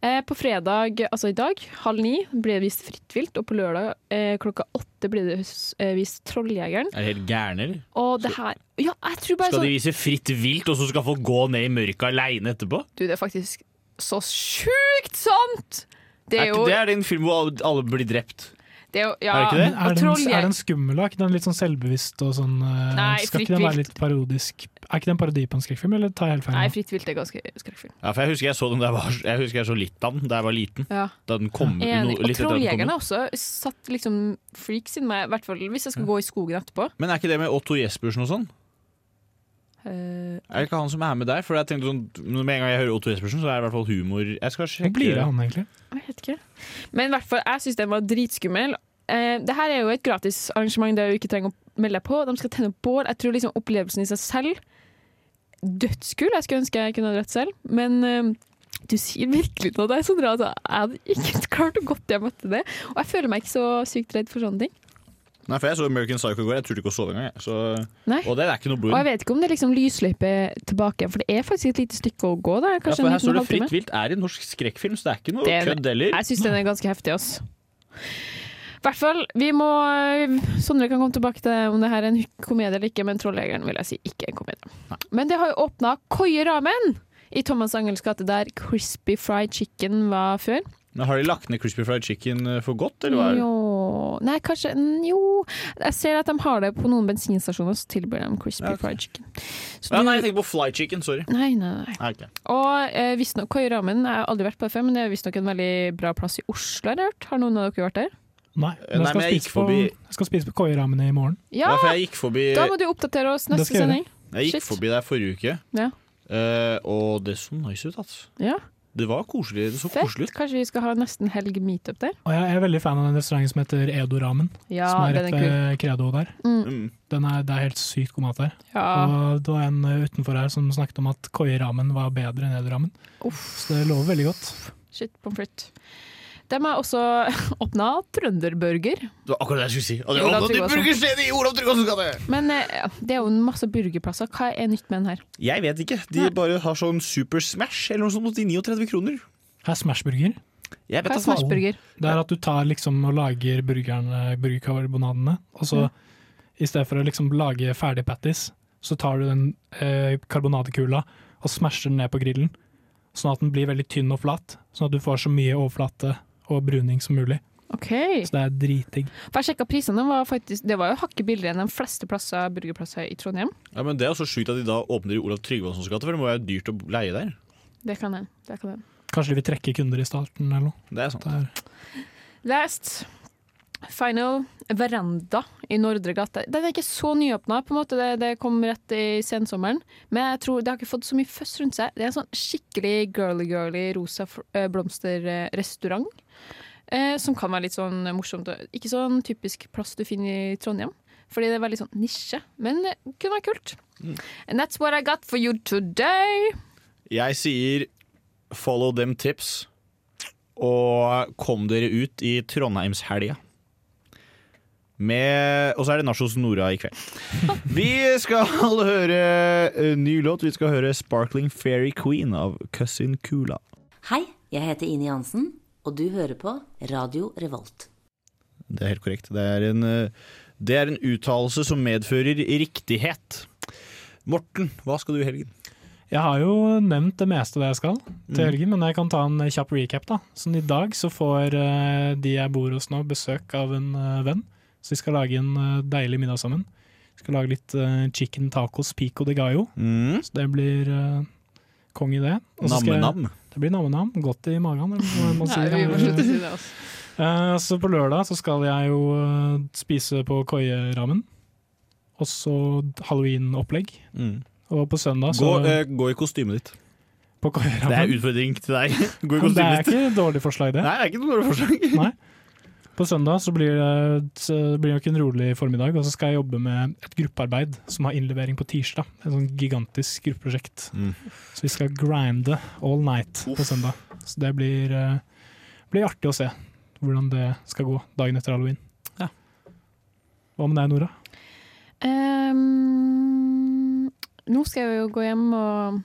Eh, på fredag, altså i dag, halv ni, blir det vist Fritt vilt, og på lørdag eh, klokka åtte blir det eh, vist Trolljegeren. Er det helt gærne, eller? Og det her Ja, jeg tror bare Skal de sånn vise fritt vilt, og så skal folk gå ned i mørket aleine etterpå? Du, det er faktisk så sjukt sant! Det Er er ikke jo det er en film hvor alle blir drept? Det er jo, ja, er, det ikke det? Er, den, er den skummel? Er ikke den litt sånn selvbevisst og sånn eh, Nei, Skal ikke den være litt parodisk? Er ikke det en parodi på en skrekkfilm, eller tar jeg helt feil? Nei? Fritt vilt er ganske skrekkfilm. Ja, for Jeg husker jeg så den da var, jeg husker jeg så litt av den da jeg var liten. Ja. Da den kom no, Enig. Og kom Trolljegeren ut. har også satt liksom freaks inni meg, i hvert fall hvis jeg skal gå i skogen etterpå. Men er ikke det med Otto Jespersen og sånn? Eh, Er det ikke han som er med der? For jeg tenkte sånn, Med en gang jeg hører Otto Jespersen, så er det i hvert fall humor. Jeg skal Hvor blir det han, egentlig? Jeg vet ikke. Men i hvert fall, jeg syns den var dritskummel. Uh, det her er jo et gratis arrangement der du ikke trenger å melde deg på. De skal tenne opp bål. Jeg tror liksom opplevelsen i seg selv Dødskul. Jeg skulle ønske jeg kunne dratt selv. Men uh, du sier virkelig noe der, Sondre. Altså, jeg hadde ikke klart å godt hjem etter det. Og jeg føler meg ikke så sykt redd for sånne ting. Nei, for jeg så American Psycho i går. Jeg turte ikke å sove engang. Så, og det er ikke noe blod. Og jeg vet ikke om det er liksom lysløype tilbake, for det er faktisk et lite stykke å gå. da Ja, Kanskje for her står det Fritt vilt er en norsk skrekkfilm, så det er ikke noe er- kødd heller. Jeg syns den er ganske heftig, ass. I hvert fall, vi må Sondre kan komme tilbake til om det her er en komedie eller ikke, men 'Trolljegeren' vil jeg si ikke er en komedie. Men det har jo åpna Koie Ramen i Thomas Angels gate, der Crispy Fried Chicken var før. Men Har de lagt ned Crispy Fried Chicken eh, for godt, eller hva? er det? Jo Nei, kanskje mm, Jo. Jeg ser at de har det på noen bensinstasjoner, så tilbyr de Crispy Ja, okay. Fried Chicken. Så Ja, du- nei, jeg tenker på Fly Chicken. Sorry. Nei, nei, nei. Nei, okay. Og eh, visstnok Koie Ramen, jeg har aldri vært på det før, men det er visstnok en veldig bra plass i Oslo, har jeg hørt. Har noen av dere vært der? Nei, Eh, men nei, jeg skal, men jeg spise gikk på, forbi- jeg skal spise på koieramen i morgen. Ja! Ja, for jeg gikk forbi Da må du oppdatere oss neste jeg sending. Jeg gikk Shit. forbi der forrige uke, Ja. uh, og det så nice ut. Altså. ja. Det var koselig. Det så Fett. koselig ut. Kanskje vi skal ha nesten helg meetup der? Og jeg er veldig fan av den restauranten som heter Edo Ramen. Ja, som er den rett ved Credo der. Mm. Den er, det er helt sykt god mat der. Ja. Og det var en eh, utenfor her som snakket om at Koi-ramen var bedre enn Edo Ramen. Så det lover veldig godt. Shit, pommes frites. De har også åpna trønderburger. Det var akkurat det jeg skulle si. Og det er i Olav Tryggvasons gate! Men eh, det er jo en masse burgerplasser. Hva er nytt med den her? Jeg vet ikke. De bare har sånn Super Smash eller noe sånt til 39 kroner. Her er Smashburger. Jeg vet Hva er smashburger? Det er at du tar liksom og lager burgerkarbonadene, og så mm. i stedet for å liksom lage ferdig patties, så tar du den eh, karbonadekula og smasher den ned på grillen, sånn at den blir veldig tynn og flat, sånn at du får så mye overflate og bruning som mulig. Okay. Så det er dritdigg. For jeg sjekka prisene, det var jo hakket billigere enn de fleste plasser, burgerplasser i Trondheim. Ja, men Det er også så sjukt at de da åpner i Olav Tryggvasons gate, for det må være dyrt å leie der. Det kan jeg. Det kan jeg. Kanskje de vil trekke kunder i starten eller noe. Det er sant. Det er, Last Final Veranda i Nordre gate. Den er ikke så nyåpna, på en måte. Det, det kom rett i sensommeren. Men jeg tror det har ikke fått så mye føss rundt seg. Det er en sånn skikkelig girly-girly rosa eh, blomsterrestaurant. Eh, som kan være litt sånn morsomt. Ikke sånn typisk plass du finner i Trondheim. Fordi det er veldig sånn nisje. Men det kunne være kult. And that's what I got for you today. Jeg sier follow them tips, og kom dere ut i Trondheimshelga. Med, og så er det Nachos Nora i kveld. Vi skal høre en ny låt. Vi skal høre 'Sparkling Fairy Queen' av Cousin Kula. Hei, jeg heter Ine Jansen, og du hører på Radio Revolt. Det er helt korrekt. Det er en, eh, det er en uttalelse som medfører riktighet. Morten, hva skal du i helgen? Jeg har jo nevnt det meste av det jeg skal til Mm. helgen, men jeg kan ta en kjapp recap. da. Sånn I dag så får eh, de jeg bor hos nå, besøk av en eh, venn Så vi skal lage en eh, deilig middag sammen. Vi skal lage litt eh, chicken tacos pico de gallo. Mm. Så det blir uh, kong i det. Og så skal jeg- Nam-nam. Det blir namme-nam. Godt i magen, eller hva man Nei, vi må slutte å si det, altså. Eh, så på lørdag så skal jeg jo eh, spise på koieramen. Og så halloween-opplegg. Mm. Og på søndag så Gå, eh, gå i kostymet ditt. På. Det er utfordring til deg. Gå i Men det er ikke et dårlig forslag, det. Nei, det er ikke noe dårlig forslag. Nei. På søndag så blir det, blir nok en rolig formiddag, og så skal jeg jobbe med et gruppearbeid som har innlevering på tirsdag. Et sånn gigantisk gruppeprosjekt. Mm. Så vi skal grinde all night på søndag. Så det blir, eh, blir artig å se hvordan det skal gå dagen etter halloween. Ja. Hva med deg, Nora? Um, nå skal jeg jo gå hjem og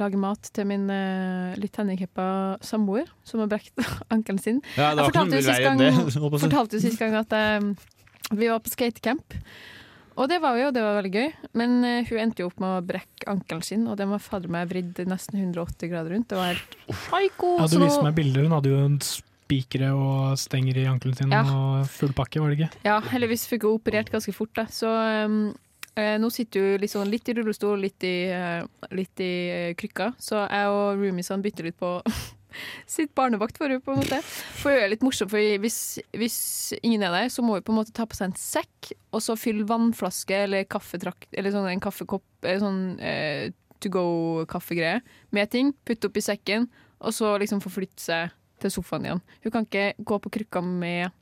lage mat til min uh, litt handikappa samboer, som har brekt ankelen sin. Ja, det var jeg fortalte jo sist gang, det, fortalte sist gang at um, vi var på skatecamp. Og det var jo det var veldig gøy, men uh, hun endte jo opp med å brekke ankelen sin, og den var fader meg vridd nesten 180 grader rundt. Det var helt psyko. Ja, du viste meg bilder. Hun hadde jo en spikere og stenger i ankelen sin Ja. og full pakke, var det ikke? Ja, heldigvis fikk hun operert ganske fort, da. Så um, nå sitter hun liksom litt i rullestol, litt i, eh, litt i eh, krykka. Så jeg og roomiesene bytter litt på sitt barnevakt for henne, på en måte. For det er litt morsomt, for hvis, hvis ingen er der, så må hun på en måte ta på seg en sekk, og så fylle vannflaske eller kaffetrakt, eller sånn en kaffekopp, sånn eh, to go-kaffegreie med ting, putte oppi sekken, og så liksom forflytte seg til sofaen igjen. Hun kan ikke gå på krykka med,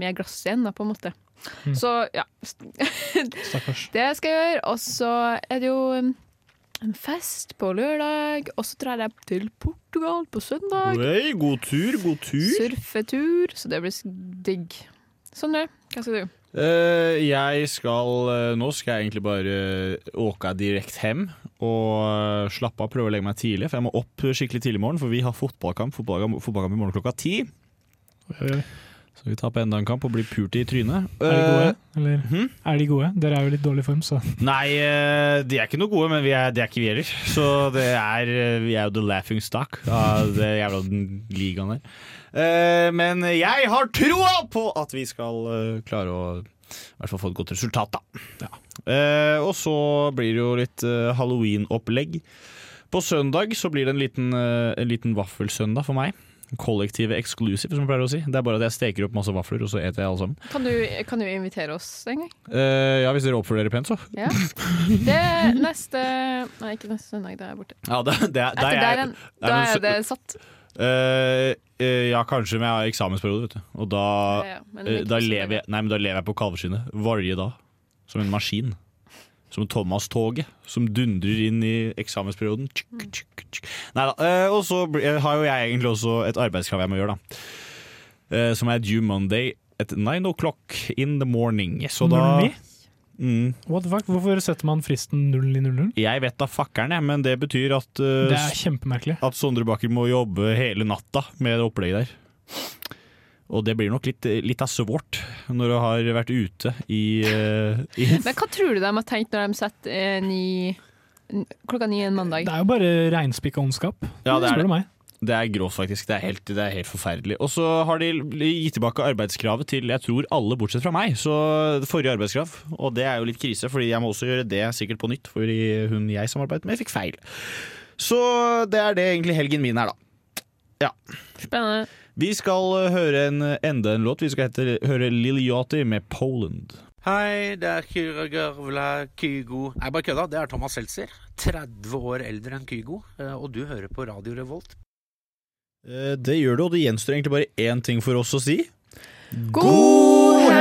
med glass igjen, da, på en måte. Mm. Så ja. Stakkars. Det skal jeg gjøre. Og så er det jo um, en fest på lørdag, og så drar jeg til Portugal på søndag. Hey, god tur, god tur. Surfetur, så det blir digg digg. Sondre, hva skal du? Uh, jeg skal uh, Nå skal jeg egentlig bare åke direkte hjem og slappe av, prøve å legge meg tidlig. For jeg må opp skikkelig tidlig i morgen, for vi har fotballkamp, fotballkamp, fotballkamp i morgen klokka ti. Så vi tar på enda en kamp og blir pult i trynet. Er de gode? Eller, hmm? er de gode? Dere er jo litt dårlig form, så Nei, eh, de er ikke noe gode, men vi er, det er ikke vi heller. Så det er, eh, vi er jo the laughing stock av det jævla den ligaen der. Eh, Men jeg har troa på at vi skal eh, klare å i hvert fall få et godt resultat, da. Ja. og så blir det jo litt eh, halloween-opplegg. På søndag så blir det en liten, eh, en liten vaffelsøndag for meg. Kollektive exclusive, som jeg pleier å si. Det er bare at jeg steker opp masse vafler, og så eter jeg alle sammen. Kan du, kan du invitere oss en gang? Uh, ja, hvis dere oppfører dere pent, så. Ja. Det er neste Nei, ikke neste søndag, da er jeg borte. Ja, det, det, det, Etter er der igjen, da er det satt. Uh, uh, ja, kanskje, men jeg har eksamensperiode, vet du. Og da, Ja, ja, da, lever jeg, nei, men da lever jeg på kalveskinnet Varje dag. Som en maskin. Som Thomas-toget som dundrer inn i eksamensperioden. Nei da. eh, og så eh, har jo jeg egentlig også et arbeidskrav jeg må gjøre, da. Eh, som er due Monday at nine o'clock in the morning. Så da mm, What the fuck? Hvorfor setter man fristen 0 i 00? Jeg vet da fakkeren, jeg, men det betyr at uh, Det er kjempemerkelig. At Sondre Bakker må jobbe hele natta med det opplegget der. Og det blir nok litt, litt av svårt når du har vært ute i, eh, i Men hva tror du de har tenkt når de setter eh, ni klokka ni en mandag? Det er jo bare reinspikka ondskap, Ja, det er spør det. du meg. Det er grovt, faktisk. Det er helt, det er helt forferdelig. Og så har de gitt tilbake arbeidskravet til jeg tror alle bortsett fra meg. Så det forrige arbeidskrav. Og det er jo litt krise, fordi jeg må også gjøre det sikkert på nytt. Fordi hun jeg samarbeidet med, fikk feil. Så det er det egentlig helgen min er, da. Ja. Spennende. Vi skal uh, høre en, enda en låt. Vi skal hete, høre Lill Yachty med 'Poland'. Hei, det er Kyra Gørvla Kygo Nei, bare kødda. Det er Thomas Seltzer. 30 år eldre enn Kygo. eh, Og du hører på Radio Revolt. Eh, Det gjør du, og det gjenstår egentlig bare én ting for oss å si. God